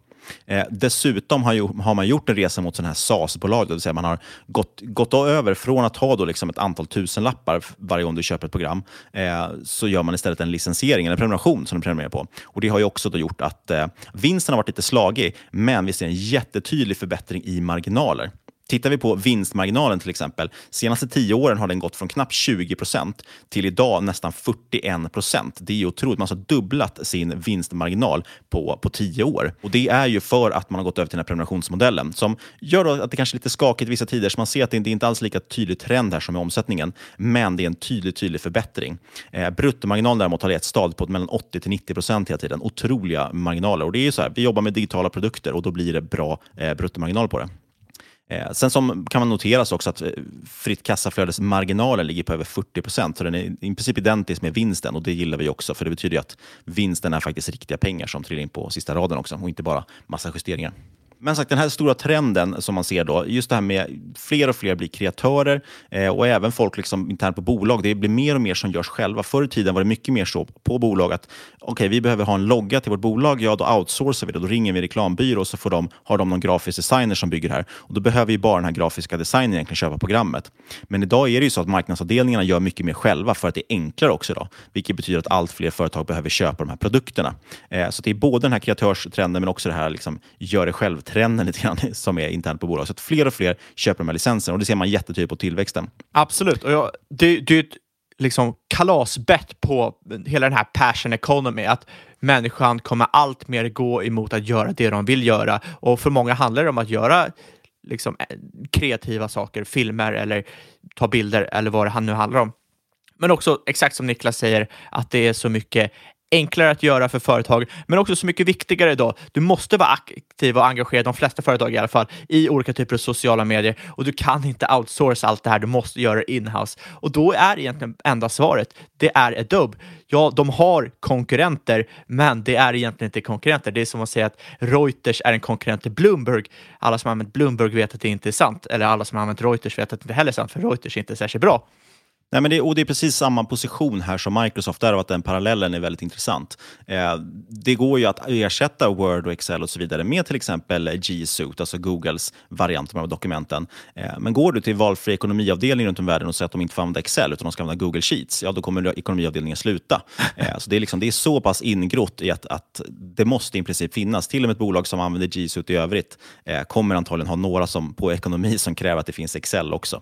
Eh, dessutom har, ju, har, man gjort en resa mot sådana här SaaS-bolag, det vill säga man har gått, gått över från att ha då liksom ett antal tusenlappar varje gång du köper ett program, eh, så gör man istället en licensiering, eller en prenumeration som du prenumererar på. Och Det har ju också då gjort att eh, vinsten har varit lite slagig, men vi ser en jättetydlig förbättring i marginaler. Tittar vi på vinstmarginalen till exempel, senaste tio åren har den gått från knappt 20 procent till idag nästan 41 procent. Det är otroligt. Man har alltså dubblat sin vinstmarginal på, på tio år. Och Det är ju för att man har gått över till den här prenumerationsmodellen som gör att det kanske är lite skakigt vissa tider. Så man ser att det inte är alls lika tydlig trend här som i omsättningen, men det är en tydlig, tydlig förbättring. Eh, bruttomarginalen däremot har legat stad på mellan 80 till 90 procent hela tiden. Otroliga marginaler. Och det är ju så här, vi jobbar med digitala produkter och då blir det bra eh, bruttomarginal på det. Eh, sen som kan man noteras också att eh, fritt kassaflödesmarginalen ligger på över 40 procent, så den är i princip identisk med vinsten och det gillar vi också, för det betyder att vinsten är faktiskt riktiga pengar som trillar in på sista raden också och inte bara massa justeringar. Men sagt, den här stora trenden som man ser då, just det här med fler och fler blir kreatörer eh, och även folk liksom internt på bolag. Det blir mer och mer som görs själva. Förr i tiden var det mycket mer så på bolag att okay, vi behöver ha en logga till vårt bolag. Ja, då outsourcar vi det. Då ringer vi reklambyrå och så får de, har de någon grafisk designer som bygger det här. Och då behöver ju bara den här grafiska designern egentligen köpa programmet. Men idag är det ju så att marknadsavdelningarna gör mycket mer själva för att det är enklare också. idag, vilket betyder att allt fler företag behöver köpa de här produkterna. Eh, så det är både den här kreatörstrenden men också det här liksom, gör det själv trenden lite grann, som är internt på bolag. Så att fler och fler köper de här licenserna och det ser man jättetydligt på tillväxten. Absolut. Och jag, det, det är ett liksom kalasbett på hela den här passion economy. Att människan kommer allt mer gå emot att göra det de vill göra. Och för många handlar det om att göra liksom, eh, kreativa saker, filmer eller ta bilder eller vad det nu handlar om. Men också exakt som Niklas säger, att det är så mycket enklare att göra för företag, men också så mycket viktigare idag. Du måste vara aktiv och engagerad, de flesta företag i alla fall, i olika typer av sociala medier och du kan inte outsourca allt det här. Du måste göra det inhouse och då är egentligen enda svaret. Det är Adobe. Ja, de har konkurrenter, men det är egentligen inte konkurrenter. Det är som att säga att Reuters är en konkurrent till Bloomberg. Alla som har använt Bloomberg vet att det inte är sant, eller alla som har använt Reuters vet att det inte heller är sant, för Reuters är inte särskilt bra. Nej, men det, och det är precis samma position här som Microsoft, därav att den parallellen är väldigt intressant. Eh, det går ju att ersätta Word och Excel och så vidare med till exempel G Suite, alltså Googles variant av dokumenten. Eh, men går du till valfri ekonomiavdelning runt om i världen och säger att de inte får använda Excel utan de ska använda Google Sheets, ja då kommer ekonomiavdelningen sluta. Eh, så det, är liksom, det är så pass ingrott i att, att det måste i princip finnas. Till och med ett bolag som använder G Suite i övrigt eh, kommer antagligen ha några som, på ekonomi som kräver att det finns Excel också.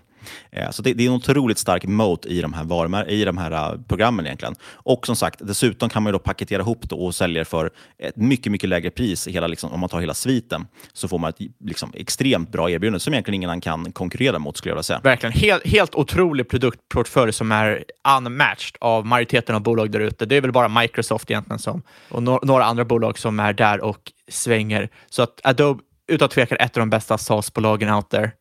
Eh, så det, det, är en otroligt stark moat i de här, varumär, i de här eh, programmen egentligen. Och som sagt, dessutom kan man då paketera ihop det och sälja för ett mycket, mycket lägre pris. Hela, liksom, om man tar hela sviten så får man ett liksom, extremt bra erbjudande som egentligen ingen annan kan konkurrera mot skulle jag vilja säga. Verkligen. Helt, helt otrolig produktportfölj som är unmatched av majoriteten av bolag där ute. Det är väl bara Microsoft egentligen som, och no några andra bolag som är där och svänger. Så att Adobe utan tvekan ett av de bästa SaaS-bolagen out there.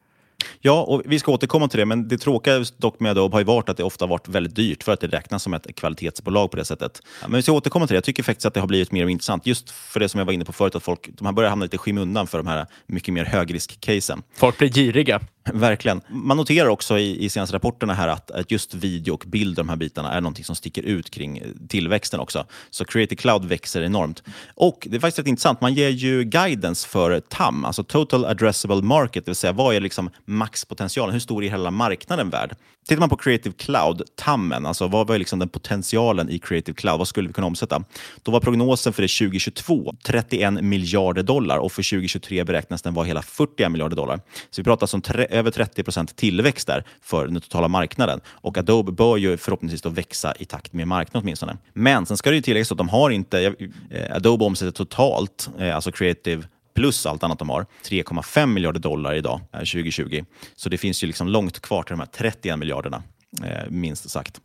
Ja, och vi ska återkomma till det, men det tråkiga dock med Adobe har ju varit att det ofta varit väldigt dyrt för att det räknas som ett kvalitetsbolag på det sättet. Men vi ska återkomma till det. Jag tycker faktiskt att det har blivit mer och mer intressant, just för det som jag var inne på förut, att folk de här börjar hamna lite i skymundan för de här mycket mer högrisk-casen. Folk blir giriga. Verkligen. Man noterar också i, i senaste rapporterna här att, att just video och bild, de här bitarna, är någonting som sticker ut kring eh, tillväxten också. Så Creative Cloud växer enormt. Och det är faktiskt rätt intressant, man ger ju guidance för TAM, alltså Total Addressable Market, det vill säga vad är liksom maxpotentialen, hur stor är hela marknaden värd? Tittar man på Creative Cloud, TAMen, alltså vad var liksom den potentialen i Creative Cloud? Vad skulle vi kunna omsätta? Då var prognosen för det 2022 31 miljarder dollar och för 2023 beräknas den vara hela 41 miljarder dollar. Så vi pratar om över 30 procent tillväxt där för den totala marknaden. Och Adobe bör ju förhoppningsvis då växa i takt med marknaden åtminstone. Men sen ska det ju tilläggas att de har inte, eh, Adobe omsätter totalt, eh, alltså Creative plus allt annat de har, 3,5 miljarder dollar idag, eh, 2020. Så det finns ju liksom långt kvar till de här 31 miljarderna, eh, minst sagt.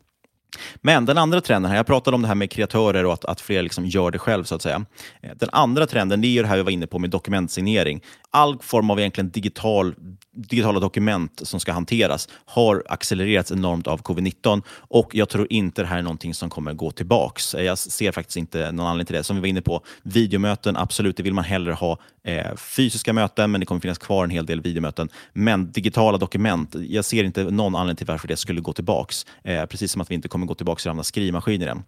Men den andra trenden, här, jag pratade om det här med kreatörer och att, att fler liksom gör det själv. så att säga. Eh, den andra trenden det är det här vi var inne på med dokumentsignering. All form av egentligen digital digitala dokument som ska hanteras har accelererats enormt av covid-19 och jag tror inte det här är någonting som kommer gå tillbaks. Eh, jag ser faktiskt inte någon anledning till det. Som vi var inne på, videomöten, absolut, det vill man hellre ha eh, fysiska möten, men det kommer finnas kvar en hel del videomöten. Men digitala dokument, jag ser inte någon anledning till varför det skulle gå tillbaks. Eh, precis som att vi inte kommer gå tillbaks till att skrivmaskiner än.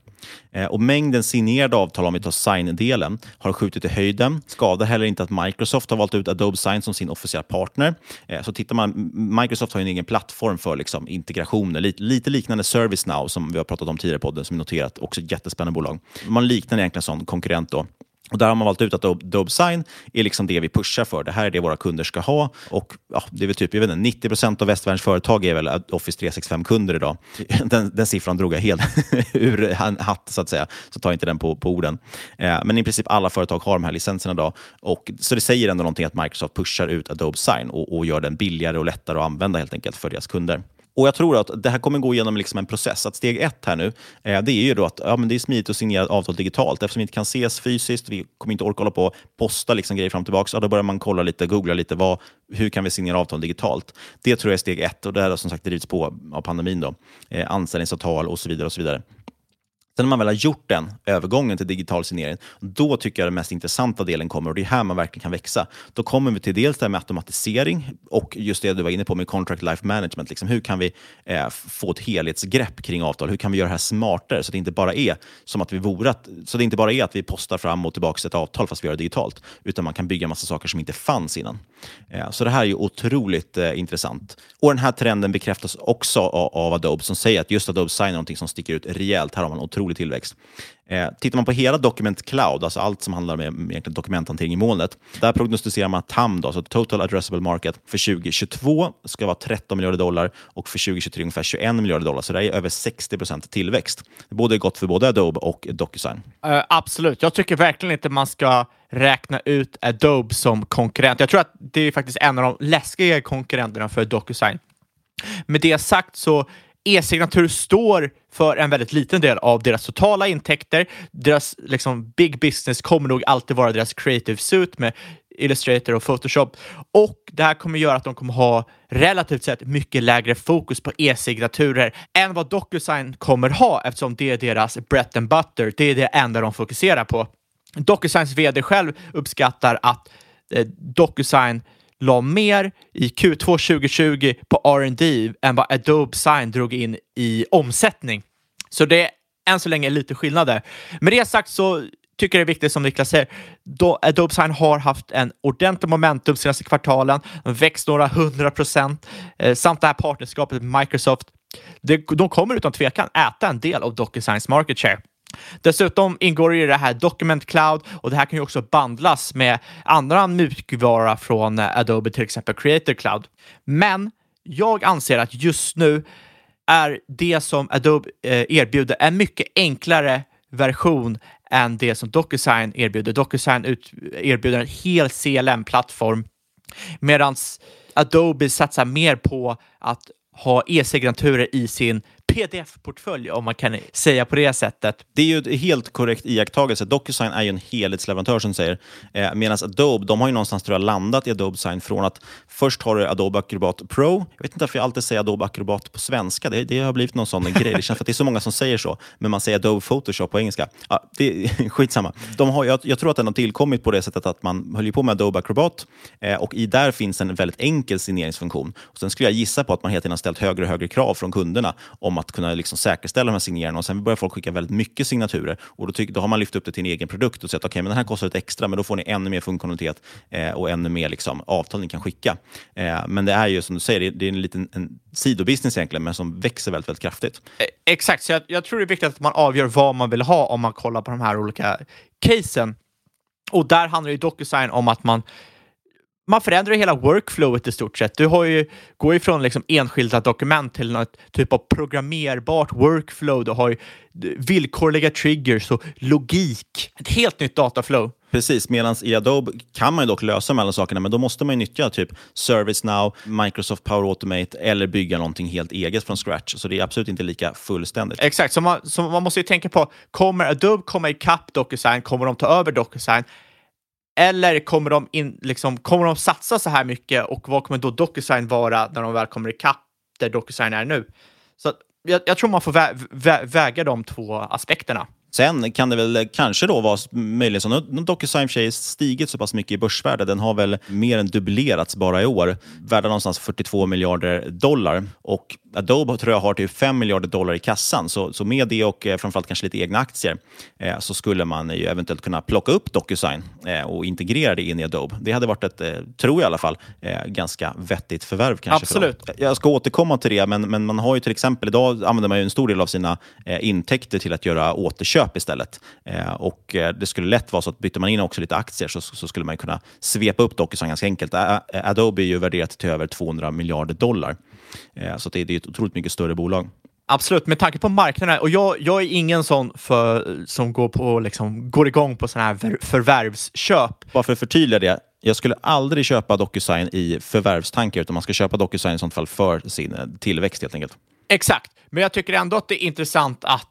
Eh, och mängden signerade avtal, om vi tar sign-delen, har skjutit i höjden. Skadar heller inte att Microsoft har valt ut Adobe Sign som sin officiella partner. Eh, så tittar man, Microsoft har en egen plattform för liksom integrationer, lite, lite liknande ServiceNow som vi har pratat om tidigare i podden, som är noterat, också ett jättespännande bolag. Man liknar egentligen en sån konkurrent då. Och där har man valt ut att Adobe Sign är liksom det vi pushar för. Det här är det våra kunder ska ha. Och ja, det är väl typ, jag vet inte, 90 procent av västvärldens företag är väl Office 365-kunder idag. Den, den, siffran drog jag helt ur hatt, så att säga. Så ta inte den på, på orden. Eh, men i princip alla företag har de här licenserna idag. Och, så det säger ändå någonting att Microsoft pushar ut Adobe Sign och, och gör den billigare och lättare att använda helt enkelt för deras kunder. Och Jag tror att det här kommer gå igenom liksom en process. Att steg ett här nu, eh, det är ju då att ja, men det är smidigt att signera avtal digitalt. Eftersom vi inte kan ses fysiskt, vi kommer inte orka hålla på och posta liksom grejer fram och tillbaka, ja, då börjar man kolla lite, googla lite, vad, hur kan vi signera avtal digitalt? Det tror jag är steg ett och det har som sagt drivits på av pandemin. Då. Eh, anställningsavtal och så vidare. och så vidare. Sen när man väl har gjort den övergången till digital signering, då tycker jag den mest intressanta delen kommer och det är här man verkligen kan växa. Då kommer vi till dels det här med automatisering och just det du var inne på med contract life management. Liksom, hur kan vi eh, få ett helhetsgrepp kring avtal? Hur kan vi göra det här smartare så det inte bara är som att vi vore att, så det inte bara är att vi postar fram och tillbaka ett avtal fast vi gör det digitalt, utan man kan bygga massa saker som inte fanns innan. Eh, så det här är ju otroligt eh, intressant. Och den här trenden bekräftas också av, av Adobe som säger att just Adobe Sign är någonting som sticker ut rejält. Här har man otrolig tillväxt. Eh, tittar man på hela Document Cloud, alltså allt som handlar om dokumenthantering i molnet, där prognostiserar man att TAM, då, alltså Total Addressable Market, för 2022 ska vara 13 miljarder dollar och för 2023 ungefär 21 miljarder dollar. Så det är över 60 procent tillväxt. Det är både gott för både Adobe och DocuSign. Uh, absolut. Jag tycker verkligen inte man ska räkna ut Adobe som konkurrent. Jag tror att det är faktiskt en av de läskiga konkurrenterna för DocuSign. Med det sagt så e-signatur står för en väldigt liten del av deras totala intäkter. Deras liksom, big business kommer nog alltid vara deras creative suit med Illustrator och Photoshop. Och det här kommer göra att de kommer ha relativt sett mycket lägre fokus på e-signaturer än vad DocuSign kommer ha eftersom det är deras bread and butter. Det är det enda de fokuserar på. DocuSigns vd själv uppskattar att eh, DocuSign la mer i Q2 2020 på R&D än vad Adobe Sign drog in i omsättning. Så det är än så länge lite skillnader. Med det sagt så tycker det är viktigt som Niklas säger. Då Adobe Sign har haft en ordentlig momentum senaste kvartalen, växt några hundra procent eh, samt det här partnerskapet med Microsoft. Det, de kommer utan tvekan äta en del av DocuSigns market share. Dessutom ingår det i det här Document Cloud och det här kan ju också bandlas med andra mjukvara från Adobe, till exempel Creator Cloud. Men jag anser att just nu är det som Adobe eh, erbjuder en mycket enklare version än det som DocuSign erbjuder. DocuSign erbjuder en hel CLM-plattform medan Adobe satsar mer på att ha e-signaturer i sin pdf-portfölj om man kan säga på det sättet. Det är ju ett helt korrekt iakttagelse. Docusign är ju en helhetsleverantör som säger. Eh, Medan Adobe, de har ju någonstans tror jag, landat i Adobe Sign från att först har du Adobe Acrobat Pro. Jag vet inte varför jag alltid säger Adobe Acrobat på svenska. Det, det har blivit någon sån grej. Det känns för att det är så många som säger så, men man säger Adobe Photoshop på engelska. Ja, det är skitsamma. De har, jag, jag tror att den har tillkommit på det sättet att man höll på med Adobe Acrobat eh, och i där finns en väldigt enkel signeringsfunktion. Och sen skulle jag gissa på att man hela tiden har ställt högre och högre krav från kunderna om att att kunna liksom säkerställa de här signeringarna och sen börjar folk skicka väldigt mycket signaturer och då, tyck, då har man lyft upp det till en egen produkt och sagt okej, okay, men den här kostar lite extra, men då får ni ännu mer funktionalitet eh, och ännu mer liksom, avtal ni kan skicka. Eh, men det är ju som du säger, det är en liten en sidobusiness egentligen, men som växer väldigt, väldigt kraftigt. Eh, exakt, så jag, jag tror det är viktigt att man avgör vad man vill ha om man kollar på de här olika casen. Och där handlar det i DocuSign om att man man förändrar hela workflowet i stort sett. Du har ju, går ifrån liksom enskilda dokument till något typ av programmerbart workflow. Du har ju villkorliga triggers och logik. Ett helt nytt dataflow. Precis, medan i Adobe kan man ju dock lösa de alla sakerna, men då måste man ju nyttja typ ServiceNow, Microsoft Power Automate eller bygga någonting helt eget från scratch. Så det är absolut inte lika fullständigt. Exakt, så man, så man måste ju tänka på, kommer Adobe komma ikapp DocuSign? Kommer de ta över DocuSign? Eller kommer de, in, liksom, kommer de satsa så här mycket och vad kommer då DocuSign vara när de väl kommer ikapp där DocuSign är nu? Så jag, jag tror man får vä vä väga de två aspekterna. Sen kan det väl kanske då vara möjligen så. Nu DocuSign för stigit så pass mycket i börsvärde. Den har väl mer än dubblerats bara i år. Värda någonstans 42 miljarder dollar. Och Adobe tror jag har typ 5 miljarder dollar i kassan. Så, så med det och eh, framförallt kanske lite egna aktier eh, så skulle man ju eventuellt kunna plocka upp DocuSign eh, och integrera det in i Adobe. Det hade varit ett, eh, tror jag i alla fall, eh, ganska vettigt förvärv. Kanske Absolut. Jag ska återkomma till det, men, men man har ju till exempel idag använder man ju en stor del av sina eh, intäkter till att göra återköp istället. och Det skulle lätt vara så att byter man in också lite aktier så, så skulle man kunna svepa upp DocuSign ganska enkelt. Adobe är ju värderat till över 200 miljarder dollar. så det, det är ett otroligt mycket större bolag. Absolut, med tanke på marknaden. Och jag, jag är ingen sån för, som går, på, liksom, går igång på sådana här förvärvsköp. Bara för att förtydliga det. Jag skulle aldrig köpa DocuSign i förvärvstankar, utan man ska köpa DocuSign i sånt fall för sin eh, tillväxt helt enkelt. Exakt, men jag tycker ändå att det är intressant att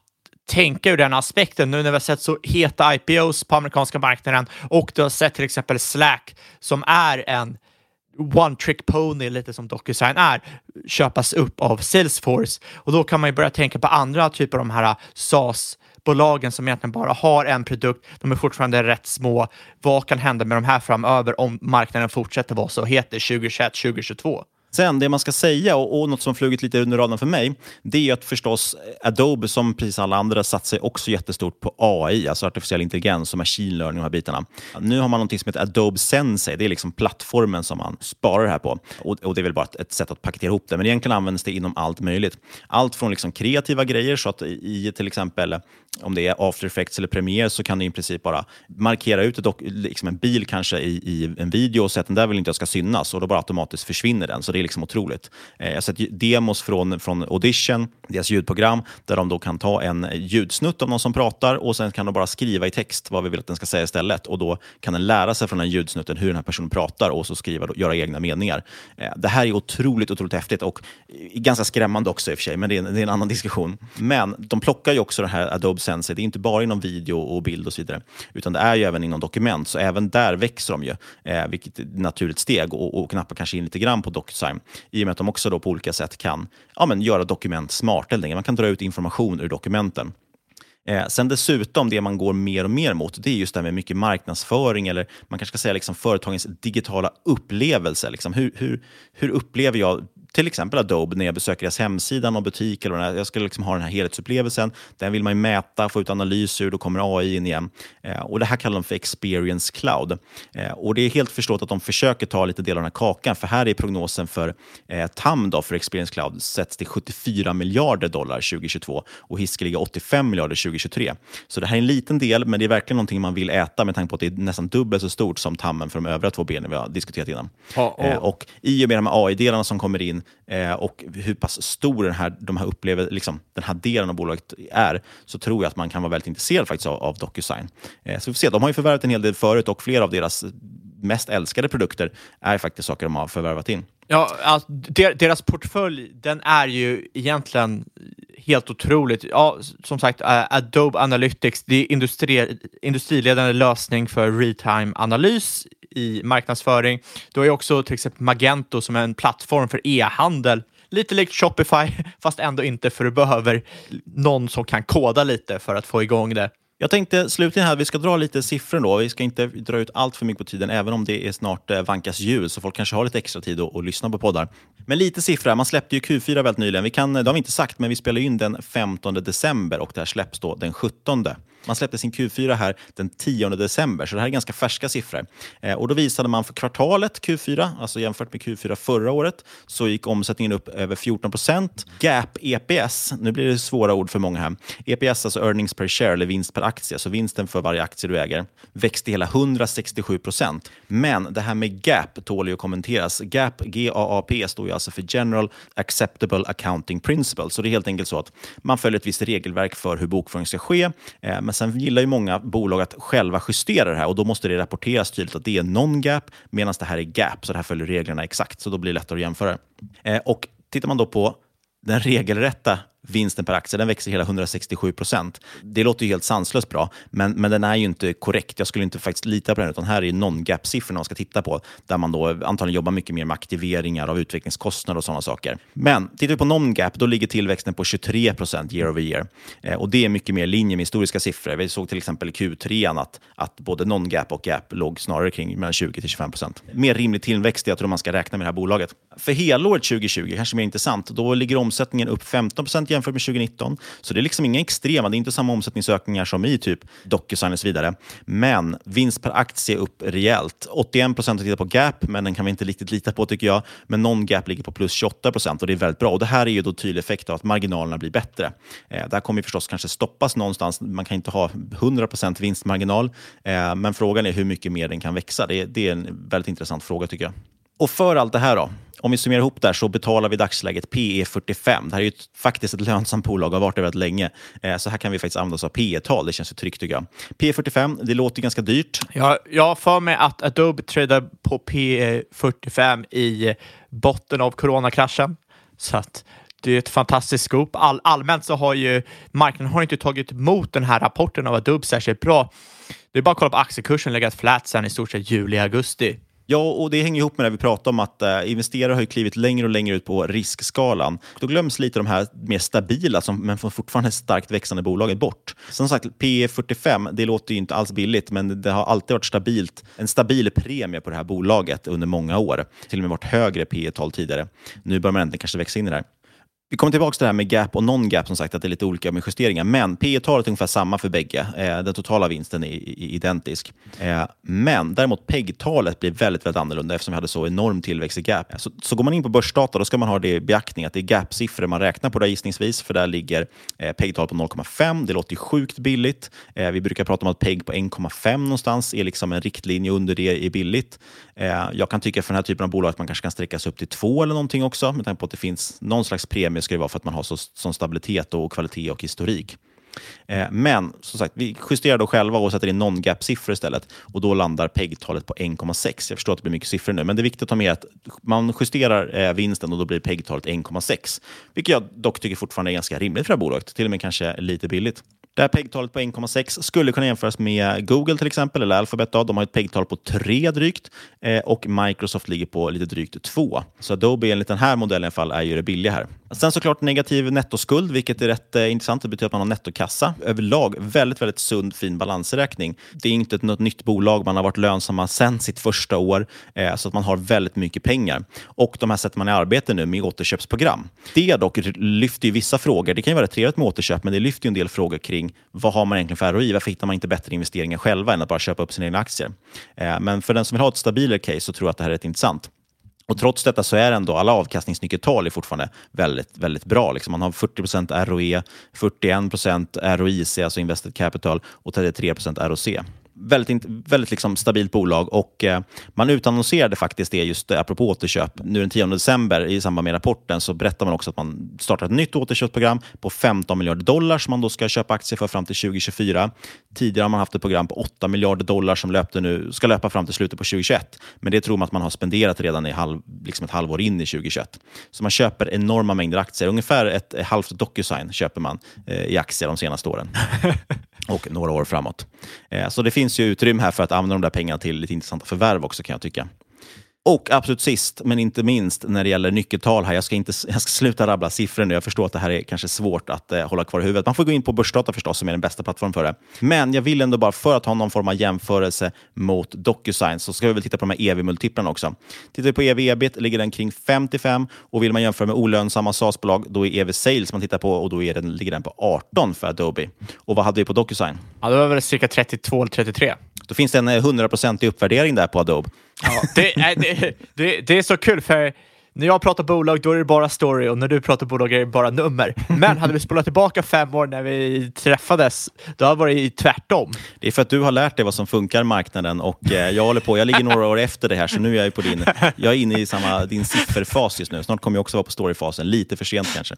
tänka ur den aspekten nu när vi har sett så heta IPOs på amerikanska marknaden och du har sett till exempel Slack som är en one trick pony, lite som DocuSign är, köpas upp av Salesforce. Och då kan man ju börja tänka på andra typer av de här SaaS-bolagen som egentligen bara har en produkt, de är fortfarande rätt små. Vad kan hända med de här framöver om marknaden fortsätter vara så het 2021, 2022? Sen, det man ska säga, och, och något som flugit lite under radarn för mig, det är att förstås Adobe, som precis alla andra, satt sig också jättestort på AI, alltså artificiell intelligens och machine learning och de här bitarna. Nu har man något som heter Adobe Sensei, det är liksom plattformen som man sparar det här på. Och, och det är väl bara ett, ett, sätt att paketera ihop det, men egentligen används det inom allt möjligt. Allt från liksom kreativa grejer, så att i till exempel om det är After Effects eller Premiere så kan du i princip bara markera ut ett, liksom en bil kanske i, i en video och säga att den där vill inte jag ska synas och då bara automatiskt försvinner den. Så det är liksom otroligt. Eh, jag har sett demos från, från Audition, deras ljudprogram, där de då kan ta en ljudsnutt av någon som pratar och sen kan de bara skriva i text vad vi vill att den ska säga istället. Och då kan den lära sig från den ljudsnutten hur den här personen pratar och så skriva, göra egna meningar. Eh, det här är otroligt, otroligt häftigt och eh, ganska skrämmande också i och för sig, men det är, det är en annan diskussion. Men de plockar ju också det här Adobe Sensei. Det är inte bara inom video och bild och så vidare, utan det är ju även inom dokument. Så även där växer de ju, vilket är ett naturligt steg och, och knappar kanske in lite grann på DocuSign i och med att de också då på olika sätt kan ja, men göra dokument smarta. Man kan dra ut information ur dokumenten. Eh, sen dessutom, det man går mer och mer mot, det är just det här med mycket marknadsföring, eller man kanske ska säga liksom företagens digitala upplevelse. Liksom hur, hur, hur upplever jag till exempel Adobe när jag besöker deras hemsida, någon butik eller Jag ska liksom ha den här helhetsupplevelsen. Den vill man ju mäta, få ut analyser, då kommer AI in igen. Eh, och Det här kallar de för Experience Cloud. Eh, och Det är helt förstått att de försöker ta lite del av den här kakan, för här är prognosen för eh, TAM då, för Experience Cloud sätts till 74 miljarder dollar 2022 och hiskeliga 85 miljarder 2023. Så det här är en liten del, men det är verkligen någonting man vill äta med tanke på att det är nästan dubbelt så stort som TAMen för de övriga två benen vi har diskuterat innan. Ja, och... Eh, och I och med de här AI-delarna som kommer in eh, och hur pass stor den här, de här upplever, liksom, den här delen av bolaget är, så tror jag att man kan vara väldigt intresserad faktiskt av, av DocuSign. Eh, så vi får se, de har ju förvärvat en hel del förut och flera av deras mest älskade produkter är faktiskt saker de har förvärvat in. Ja, alltså, deras portfölj, den är ju egentligen helt otroligt. Ja, som sagt, Adobe Analytics, det är industri, industriledande lösning för real-time-analys i marknadsföring. Du har ju också till exempel Magento som är en plattform för e-handel. Lite likt Shopify, fast ändå inte för du behöver någon som kan koda lite för att få igång det. Jag tänkte slutligen här, vi ska dra lite siffror då. Vi ska inte dra ut allt för mycket på tiden, även om det är snart eh, vankas jul, så folk kanske har lite extra tid att, att lyssna på poddar. Men lite siffror. Man släppte ju Q4 väldigt nyligen. Vi kan, det har vi inte sagt, men vi spelar in den 15 december och det här släpps då den 17. Man släppte sin Q4 här den 10 december, så det här är ganska färska siffror. Eh, och Då visade man för kvartalet Q4, alltså jämfört med Q4 förra året, så gick omsättningen upp över 14 procent. Gap EPS, nu blir det svåra ord för många här. EPS, alltså earnings per share, eller vinst per aktie, så vinsten för varje aktie du äger, växte hela 167 procent. Men det här med GAP tål ju att kommenteras. GAP, GAAP, står ju alltså för General Acceptable Accounting Principle. Så det är helt enkelt så att man följer ett visst regelverk för hur bokföring ska ske. Eh, men sen gillar ju många bolag att själva justera det här och då måste det rapporteras tydligt att det är non-gap medan det här är gap. Så det här följer reglerna exakt, så då blir det lättare att jämföra. Eh, och tittar man då på den regelrätta vinsten per aktie den växer hela 167 procent. Det låter ju helt sanslöst bra, men, men den är ju inte korrekt. Jag skulle inte faktiskt lita på den, utan här är non-gap-siffrorna man ska titta på, där man då antagligen jobbar mycket mer med aktiveringar av utvecklingskostnader och sådana saker. Men tittar vi på non-gap, då ligger tillväxten på 23 procent year over year. Eh, och det är mycket mer i linje med historiska siffror. Vi såg till exempel i Q3 att, att både non-gap och gap låg snarare kring mellan 20 till 25 procent. Mer rimlig tillväxt, jag tror man ska räkna med det här bolaget. För helåret 2020, kanske mer intressant, då ligger omsättningen upp 15 procent jämfört med 2019. Så det är liksom inga extrema, det är inte samma omsättningsökningar som i typ DocuSign och så vidare. Men vinst per aktie är upp rejält. 81 procent har tittat på gap, men den kan vi inte riktigt lita på tycker jag. Men någon gap ligger på plus 28 procent och det är väldigt bra. Och Det här är ju då tydlig effekt av att marginalerna blir bättre. Eh, det här kommer förstås kanske stoppas någonstans. Man kan inte ha 100 procent vinstmarginal, eh, men frågan är hur mycket mer den kan växa. Det, det är en väldigt intressant fråga tycker jag. Och för allt det här då, om vi summerar ihop där så betalar vi i dagsläget PE 45. Det här är ju ett, faktiskt ett lönsamt bolag och har varit det väldigt länge. Eh, så här kan vi faktiskt använda oss av PE-tal. Det känns ju tryggt tycker jag. PE 45, det låter ganska dyrt. Ja, jag har för mig att Adobe tradar på PE 45 i botten av coronakraschen. Så att det är ett fantastiskt scoop. All, allmänt så har ju marknaden har inte tagit emot den här rapporten av Adobe särskilt bra. Det är bara att kolla på aktiekursen, legat flat sedan i stort sett juli, augusti. Ja, och det hänger ihop med det vi pratade om att äh, investerare har ju klivit längre och längre ut på riskskalan. Då glöms lite de här mer stabila, som, men fortfarande starkt växande bolagen bort. Som sagt, P 45, det låter ju inte alls billigt, men det har alltid varit stabilt. En stabil premie på det här bolaget under många år. Till och med varit högre P tal tidigare. Nu börjar man äntligen kanske växa in i det här. Vi kommer tillbaka till det här med gap och non-gap, som sagt, att det är lite olika med justeringar. Men P talet är ungefär samma för bägge. Eh, den totala vinsten är, är identisk. Eh, men däremot PEG-talet blir väldigt, väldigt annorlunda eftersom vi hade så enorm tillväxt i gap. Så, så går man in på börsdata, då ska man ha det i beaktning att det är gap-siffror man räknar på där gissningsvis, för där ligger eh, PEG-talet på 0,5. Det låter ju sjukt billigt. Eh, vi brukar prata om att PEG på 1,5 någonstans är liksom en riktlinje under det är billigt. Eh, jag kan tycka för den här typen av bolag att man kanske kan sträcka sig upp till 2 eller någonting också, med tanke på att det finns någon slags premie ska det vara för att man har så, sån stabilitet och kvalitet och historik. Eh, men som sagt, vi justerar då själva och sätter in non-gap-siffror istället. Och då landar PEG-talet på 1,6. Jag förstår att det blir mycket siffror nu, men det är viktigt att ta med att man justerar eh, vinsten och då blir PEG-talet 1,6. Vilket jag dock tycker fortfarande är ganska rimligt för det här bolaget. Till och med kanske lite billigt. Det här PEG-talet på 1,6 skulle kunna jämföras med Google till exempel, eller Alphabet. Då. De har ett PEG-tal på 3 drygt eh, och Microsoft ligger på lite drygt 2. Så Adobe enligt den här modellen i alla fall är ju det billiga här. Sen såklart negativ nettoskuld, vilket är rätt eh, intressant. Det betyder att man har nettokassa. Överlag väldigt, väldigt sund, fin balansräkning. Det är inte något nytt bolag. Man har varit lönsamma sedan sitt första år, eh, så att man har väldigt mycket pengar. Och de här sätter man i arbete nu med återköpsprogram. Det dock lyfter ju vissa frågor. Det kan ju vara trevligt med återköp, men det lyfter ju en del frågor kring vad har man egentligen för ROI? Varför hittar man inte bättre investeringar själva än att bara köpa upp sina egna aktier? Eh, men för den som vill ha ett stabilare case så tror jag att det här är rätt intressant. Och trots detta så är ändå alla avkastningsnyckeltal fortfarande väldigt, väldigt bra. Liksom man har 40% ROE, 41% ROIC, alltså invested capital, och 33% ROC väldigt, väldigt liksom stabilt bolag och eh, man utannonserade faktiskt det just eh, apropå återköp. Nu den 10 december i samband med rapporten så berättar man också att man startar ett nytt återköpsprogram på 15 miljarder dollar som man då ska köpa aktier för fram till 2024. Tidigare har man haft ett program på 8 miljarder dollar som löpte nu, ska löpa fram till slutet på 2021. Men det tror man att man har spenderat redan i halv, liksom ett halvår in i 2021. Så man köper enorma mängder aktier. Ungefär ett, ett halvt Docusign köper man eh, i aktier de senaste åren. och några år framåt. Eh, så det finns ju utrymme här för att använda de där pengarna till lite intressanta förvärv också kan jag tycka. Och absolut sist, men inte minst, när det gäller nyckeltal här. Jag ska, inte, jag ska sluta rabbla siffror nu. Jag förstår att det här är kanske svårt att eh, hålla kvar i huvudet. Man får gå in på Börsdata förstås, som är den bästa plattformen för det. Men jag vill ändå bara, för att ha någon form av jämförelse mot DocuSign, så ska vi väl titta på de här EV-multiplarna också. Tittar vi på EV-ebit ligger den kring 55 och vill man jämföra med olönsamma SaaS-bolag, då är EV-sales man tittar på och då är den, ligger den på 18 för Adobe. Och vad hade vi på DocuSign? Ja, det var väl cirka 32 eller 33. Då finns det en 100% uppvärdering där på Adobe. Ja, det, är, det, det, det är så kul för när jag pratar bolag då är det bara story och när du pratar bolag är det bara nummer. Men hade vi spolat tillbaka fem år när vi träffades, då hade det varit tvärtom. Det är för att du har lärt dig vad som funkar i marknaden och eh, jag håller på, jag ligger några år efter det här så nu är jag på din, jag är inne i samma, din sifferfas just nu. Snart kommer jag också vara på storyfasen, lite för sent kanske.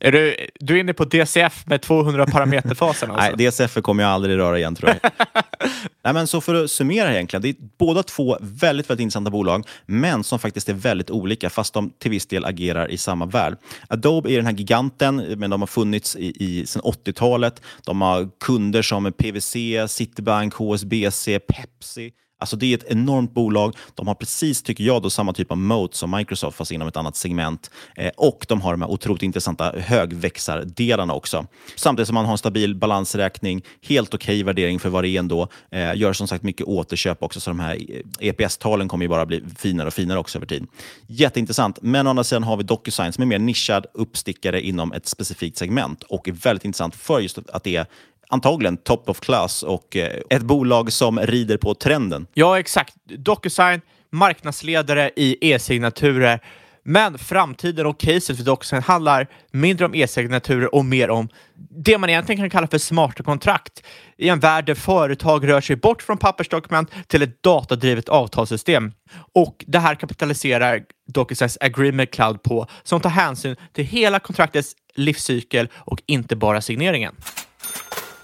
Är du, du är inne på DCF med 200 parameterfasen alltså? Nej, DCF kommer jag aldrig röra igen tror jag. Nej, men så för att summera egentligen, det är båda två väldigt, väldigt intressanta bolag, men som faktiskt är väldigt olika, fast de till viss del agerar i samma värld. Adobe är den här giganten, men de har funnits i, i sedan 80-talet. De har kunder som PWC, Citibank, HSBC, Pepsi. Alltså det är ett enormt bolag. De har precis, tycker jag, då, samma typ av moat som Microsoft, fast inom ett annat segment. Eh, och de har de här otroligt intressanta högväxardelarna också. Samtidigt som man har en stabil balansräkning, helt okej okay värdering för vad det är ändå. Eh, gör som sagt mycket återköp också, så de här eh, EPS-talen kommer ju bara bli finare och finare också över tid. Jätteintressant. Men å andra sidan har vi DocuSign som är mer nischad uppstickare inom ett specifikt segment och är väldigt intressant för just att det är antagligen top of class och eh, ett bolag som rider på trenden. Ja, exakt. DocuSign, marknadsledare i e-signaturer. Men framtiden och caset för DocuSign handlar mindre om e-signaturer och mer om det man egentligen kan kalla för smarta kontrakt i en värld där företag rör sig bort från pappersdokument till ett datadrivet avtalssystem. Och det här kapitaliserar DocuSigns Agreement Cloud på som tar hänsyn till hela kontraktets livscykel och inte bara signeringen.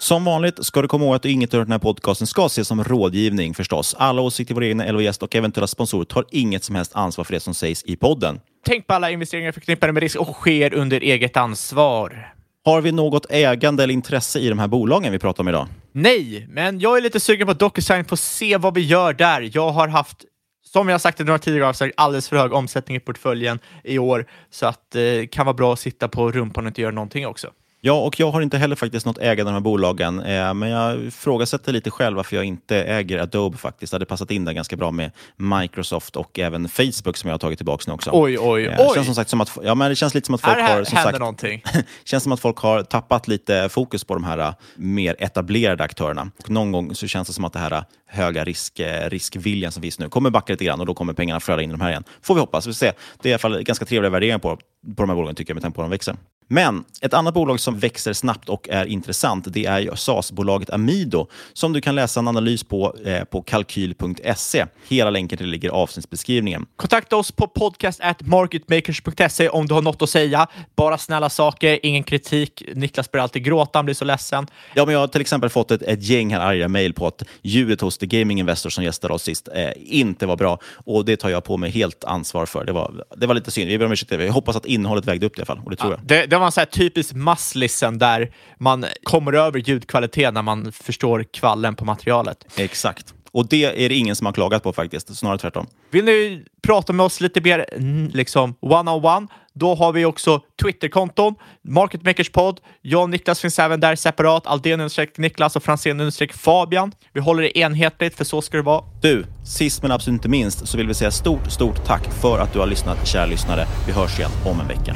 Som vanligt ska du komma ihåg att inget av den här podcasten ska ses som rådgivning förstås. Alla åsikter i våra egna eller gäst och eventuella sponsorer tar inget som helst ansvar för det som sägs i podden. Tänk på alla investeringar förknippade med risk och sker under eget ansvar. Har vi något ägande eller intresse i de här bolagen vi pratar om idag? Nej, men jag är lite sugen på DocuSign för att se vad vi gör där. Jag har haft som jag sagt i några tidigare avsnitt, alldeles för hög omsättning i portföljen i år, så att det eh, kan vara bra att sitta på rumpan och inte göra någonting också. Ja, och jag har inte heller faktiskt något ägande av de här bolagen, eh, men jag ifrågasätter lite själv varför jag inte äger Adobe faktiskt. Det hade passat in där ganska bra med Microsoft och även Facebook som jag har tagit tillbaka nu också. Oj, oj, eh, oj! Känns som sagt som att, ja, men det känns lite som att folk här har... Som sagt, någonting. känns som att folk har tappat lite fokus på de här uh, mer etablerade aktörerna. Och någon gång så känns det som att det här uh, höga risk, riskviljan som finns nu kommer backa lite grann och då kommer pengarna flöda in i de här igen. Får vi hoppas. Vi får se. Det är i alla fall ganska trevliga värderingar på, på de här bolagen tycker jag med tanke på att de växer. Men ett annat bolag som växer snabbt och är intressant det är SAS-bolaget Amido som du kan läsa en analys på eh, på kalkyl.se. Hela länken till ligger i avsnittsbeskrivningen. Kontakta oss på podcast at marketmakers.se om du har något att säga. Bara snälla saker, ingen kritik. Niklas börjar alltid gråta, han blir så ledsen. Ja, men jag har till exempel fått ett, ett gäng här arga mejl på att ljudet hos The Gaming Investor som gästade oss sist eh, inte var bra och det tar jag på mig helt ansvar för. Det var, det var lite synd. Vi ber om ursäkt. Jag hoppas att innehållet vägde upp det i alla fall och det tror Ja, jag. det, det var en så här typisk masslisten där man kommer över ljudkvalitet när man förstår kvallen på materialet. Exakt. Och det är det ingen som har klagat på faktiskt, snarare tvärtom. Vill ni prata med oss lite mer liksom one-on-one, då har vi också Twitterkonton, Market Makers Podd. Jag och Niklas finns även där separat, Aldén Niklas och Franzén Fabian. Vi håller det enhetligt, för så ska det vara. Du, sist men absolut inte minst så vill vi säga stort, stort tack för att du har lyssnat, kära lyssnare. Vi hörs igen om en vecka.